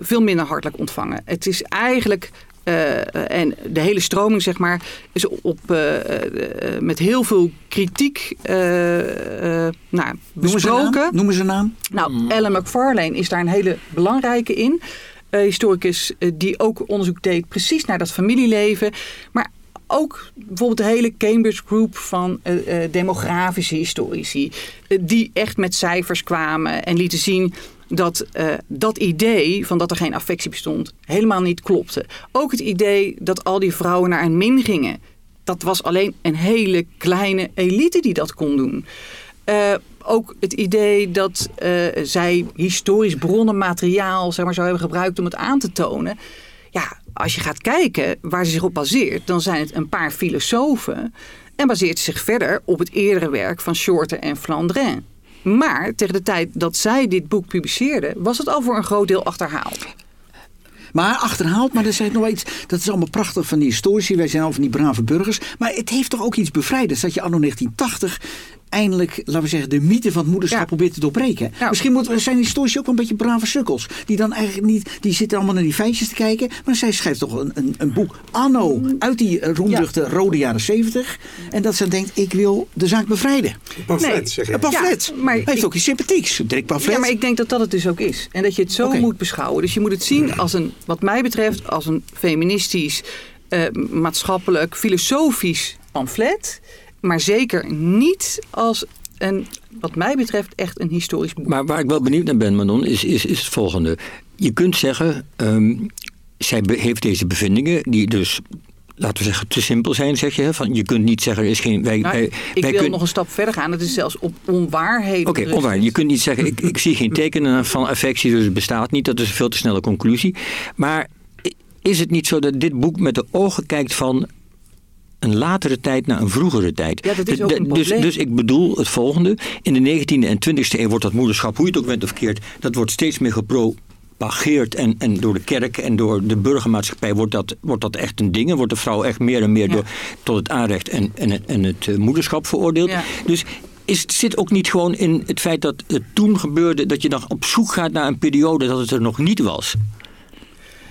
[SPEAKER 5] veel minder hartelijk ontvangen. Het is eigenlijk. Eh, en de hele stroming, zeg maar, is op, eh, eh, met heel veel kritiek eh, eh, nou,
[SPEAKER 4] Noemen ze een naam?
[SPEAKER 5] besproken.
[SPEAKER 4] Noemen ze een naam?
[SPEAKER 5] Nou, Ellen McFarlane is daar een hele belangrijke in. Eh, historicus die ook onderzoek deed precies naar dat familieleven. Maar ook bijvoorbeeld de hele Cambridge Group van demografische historici. die echt met cijfers kwamen en lieten zien dat eh, dat idee van dat er geen affectie bestond helemaal niet klopte. Ook het idee dat al die vrouwen naar een min gingen. Dat was alleen een hele kleine elite die dat kon doen. Eh, ook het idee dat uh, zij historisch bronnenmateriaal zeg maar, zou hebben gebruikt om het aan te tonen. Ja, als je gaat kijken waar ze zich op baseert, dan zijn het een paar filosofen. En baseert zich verder op het eerdere werk van Shorter en Flandrin. Maar tegen de tijd dat zij dit boek publiceerden, was het al voor een groot deel achterhaald.
[SPEAKER 4] Maar achterhaald, maar dat is nog iets. Dat is allemaal prachtig van die historici. Wij zijn al van die brave burgers. Maar het heeft toch ook iets bevrijdends dat je anno 1980 eindelijk, laten we zeggen, de mythe van het moederschap probeert te doorbreken. Nou, Misschien moeten, zijn historici ook wel een beetje brave sukkels. Die dan eigenlijk niet, die zitten allemaal naar die feitjes te kijken. Maar zij schrijft toch een, een, een boek anno uit die roemruchte rode jaren zeventig. En dat ze denkt, ik wil de zaak bevrijden.
[SPEAKER 3] Een pamflet, zeg je.
[SPEAKER 4] Een pamflet. Ja, maar Hij heeft ook iets sympathieks. Dirk pamflet.
[SPEAKER 5] Ja, maar ik denk dat dat het dus ook is. En dat je het zo moet beschouwen. Dus je moet het zien als een, wat mij betreft, als een feministisch, uh, maatschappelijk, filosofisch pamflet maar zeker niet als een, wat mij betreft, echt een historisch boek.
[SPEAKER 2] Maar waar ik wel benieuwd naar ben, Manon, is, is, is het volgende. Je kunt zeggen, um, zij heeft deze bevindingen, die dus laten we zeggen, te simpel zijn, zeg je. Van, je kunt niet zeggen, er is geen... Wij,
[SPEAKER 5] nou,
[SPEAKER 2] wij,
[SPEAKER 5] ik wil nog een stap verder gaan. Het is zelfs op onwaarheden.
[SPEAKER 2] Oké, okay, onwaar. Je kunt niet zeggen, ik, ik zie geen tekenen van affectie, dus het bestaat niet. Dat is een veel te snelle conclusie. Maar is het niet zo dat dit boek met de ogen kijkt van een latere tijd naar een vroegere tijd.
[SPEAKER 5] Ja, dat is ook een
[SPEAKER 2] dus, dus ik bedoel het volgende. In de 19e en 20e eeuw wordt dat moederschap, hoe je het ook bent of keert, dat wordt steeds meer gepropageerd. En, en door de kerk en door de burgermaatschappij wordt dat, wordt dat echt een ding. En wordt de vrouw echt meer en meer door, tot het aanrecht en, en, en het eh, moederschap veroordeeld. Dus is, het zit ook niet gewoon in het feit dat het toen gebeurde... dat je dan op zoek gaat naar een periode dat het er nog niet was?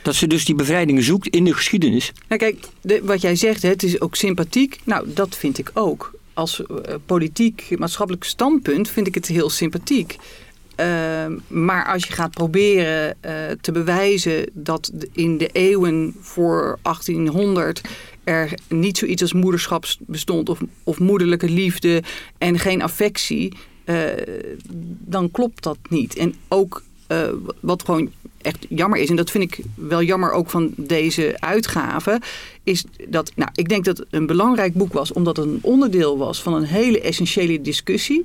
[SPEAKER 2] Dat ze dus die bevrijding zoekt in de geschiedenis.
[SPEAKER 5] Nou kijk, de, wat jij zegt, het is ook sympathiek. Nou, dat vind ik ook. Als uh, politiek, maatschappelijk standpunt vind ik het heel sympathiek. Uh, maar als je gaat proberen uh, te bewijzen dat in de eeuwen voor 1800 er niet zoiets als moederschap bestond of, of moederlijke liefde en geen affectie, uh, dan klopt dat niet. En ook wat gewoon echt jammer is, en dat vind ik wel jammer ook van deze uitgave, is dat, nou, ik denk dat het een belangrijk boek was, omdat het een onderdeel was van een hele essentiële discussie.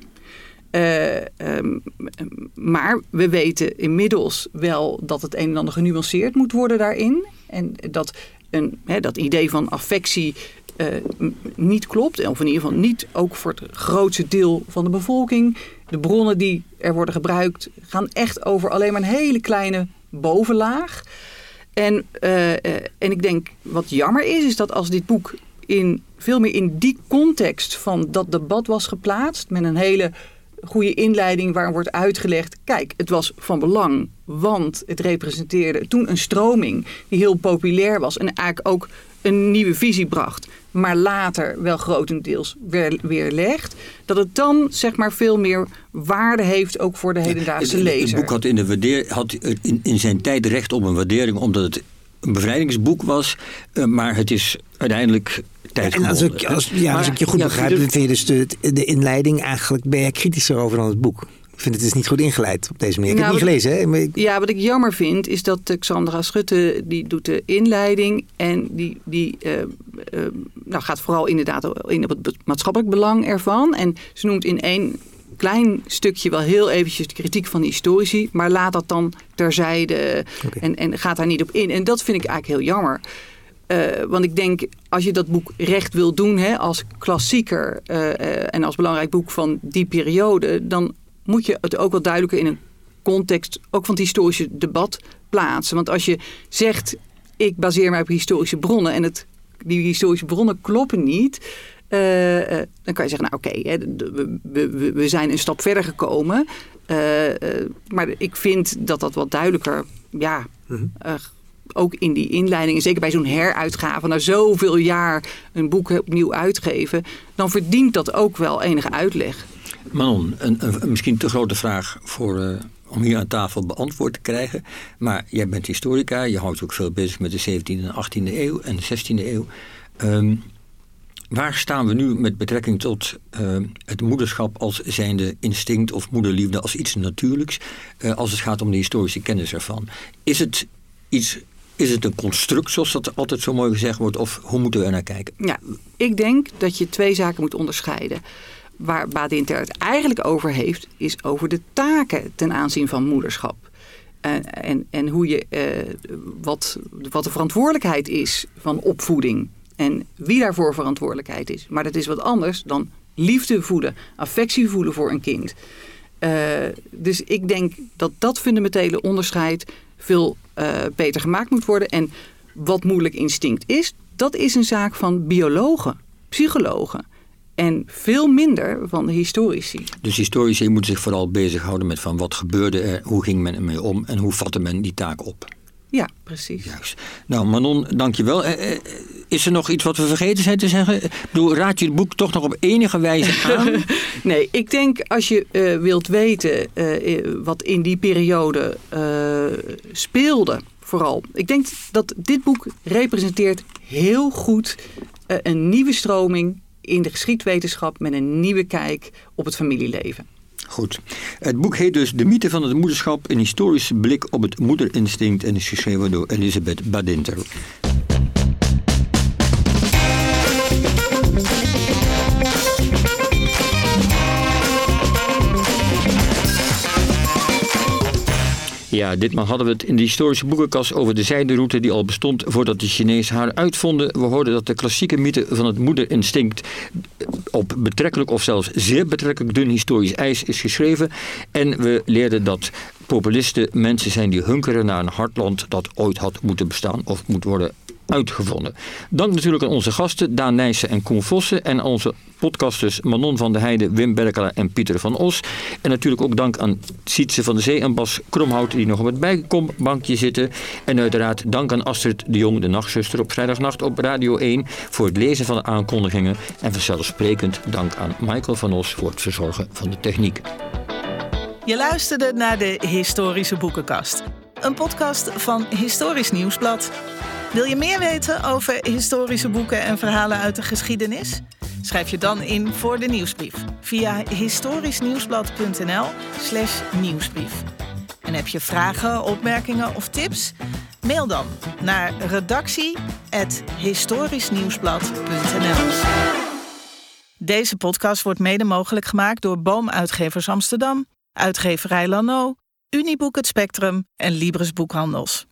[SPEAKER 5] Uh, um, maar we weten inmiddels wel dat het een en ander genuanceerd moet worden daarin. En dat een, dat idee van affectie uh, niet klopt. Of in ieder geval niet ook voor het grootste deel van de bevolking. De bronnen die er worden gebruikt gaan echt over alleen maar een hele kleine bovenlaag. En, uh, en ik denk wat jammer is, is dat als dit boek in, veel meer in die context van dat debat was geplaatst, met een hele goede inleiding waarin wordt uitgelegd, kijk, het was van belang, want het representeerde toen een stroming die heel populair was en eigenlijk ook een nieuwe visie bracht, maar later wel grotendeels weer, weer legt, dat het dan zeg maar veel meer waarde heeft ook voor de hedendaagse
[SPEAKER 2] ja,
[SPEAKER 5] lezer.
[SPEAKER 2] Het boek had, in, de waardeer, had in, in zijn tijd recht op een waardering, omdat het een bevrijdingsboek was, uh, maar het is uiteindelijk
[SPEAKER 3] en als ik, als, ja, als ik je goed begrijp, vind je dus de, de inleiding eigenlijk ben je kritischer over dan het boek. Ik vind het is niet goed ingeleid op deze manier. Ik heb het nou, niet gelezen. Hè?
[SPEAKER 5] Ja, wat ik jammer vind is dat Xandra Schutte die doet de inleiding en die, die uh, uh, nou, gaat vooral inderdaad in op het maatschappelijk belang ervan. En ze noemt in één klein stukje wel heel eventjes de kritiek van de historici, maar laat dat dan terzijde okay. en, en gaat daar niet op in. En dat vind ik eigenlijk heel jammer. Uh, want ik denk, als je dat boek recht wil doen hè, als klassieker uh, uh, en als belangrijk boek van die periode, dan moet je het ook wel duidelijker in een context, ook van het historische debat, plaatsen. Want als je zegt, ik baseer mij op historische bronnen en het, die historische bronnen kloppen niet, uh, uh, dan kan je zeggen, nou oké, okay, we, we, we, zijn een stap verder gekomen. Uh, maar ik vind dat dat wat duidelijker, ja, mm -hmm. Ook in die inleiding, zeker bij zo'n heruitgave, na zoveel jaar een boek opnieuw uitgeven, dan verdient dat ook wel enige uitleg.
[SPEAKER 2] Manon, een, een, misschien te grote vraag voor, uh, om hier aan tafel beantwoord te krijgen. Maar jij bent historica, je houdt ook veel bezig met de 17e en 18e eeuw en de 16e eeuw. Um, waar staan we nu met betrekking tot uh, het moederschap als zijnde instinct of moederliefde als iets natuurlijks, uh, als het gaat om de historische kennis ervan? Is het iets is het een construct, zoals dat altijd zo mooi gezegd wordt, of hoe moeten we er naar kijken?
[SPEAKER 5] Ja, ik denk dat je twee zaken moet onderscheiden. waar Badinter het eigenlijk over heeft, is over de taken ten aanzien van moederschap. En, en, en hoe je, uh, wat, wat de verantwoordelijkheid is van opvoeding. En wie daarvoor verantwoordelijkheid is. Maar dat is wat anders dan liefde voeden, affectie voelen voor een kind. Uh, dus ik denk dat dat fundamentele onderscheid veel uh, beter gemaakt moet worden. En wat moeilijk instinct is, dat is een zaak van biologen, psychologen. En veel minder van de historici.
[SPEAKER 2] Dus historici moeten zich vooral bezighouden met van wat gebeurde er, hoe ging men ermee om en hoe vatte men die taak op.
[SPEAKER 5] Ja, precies.
[SPEAKER 2] Juist. Nou, Manon, dankjewel. Uh, is er nog iets wat we vergeten zijn te zeggen? Ik bedoel, raad je het boek toch nog op enige wijze aan?
[SPEAKER 5] nee, ik denk als je uh, wilt weten uh, wat in die periode speelde, vooral. Ik denk dat dit boek representeert heel goed een nieuwe stroming in de geschiedwetenschap met een nieuwe kijk op het familieleven.
[SPEAKER 2] Goed. Het boek heet dus De mythe van het moederschap, een historische blik op het moederinstinct en is geschreven door Elisabeth Badinter. Ja, ditmaal hadden we het in de historische boekenkast over de zijderoute die al bestond voordat de Chinezen haar uitvonden. We hoorden dat de klassieke mythe van het moederinstinct op betrekkelijk of zelfs zeer betrekkelijk dun historisch ijs is geschreven. En we leerden dat populisten mensen zijn die hunkeren naar een hartland dat ooit had moeten bestaan of moet worden uitgevonden. Dank natuurlijk aan onze gasten Daan Nijssen en Koen Vossen en onze podcasters Manon van der Heijden, Wim Berkela en Pieter van Os. En natuurlijk ook dank aan Sietse van de Zee en Bas Kromhout die nog op het bijkombankje zitten. En uiteraard dank aan Astrid de Jong, de nachtzuster op vrijdagnacht op Radio 1 voor het lezen van de aankondigingen. En vanzelfsprekend dank aan Michael van Os voor het verzorgen van de techniek.
[SPEAKER 1] Je luisterde naar de Historische Boekenkast. Een podcast van Historisch Nieuwsblad. Wil je meer weten over historische boeken en verhalen uit de geschiedenis? Schrijf je dan in voor de nieuwsbrief via historischnieuwsblad.nl/slash nieuwsbrief. En heb je vragen, opmerkingen of tips? Mail dan naar redactie.historischnieuwsblad.nl. Deze podcast wordt mede mogelijk gemaakt door Boomuitgevers Amsterdam, Uitgeverij Lano, Uniboek Het Spectrum en Libris Boekhandels.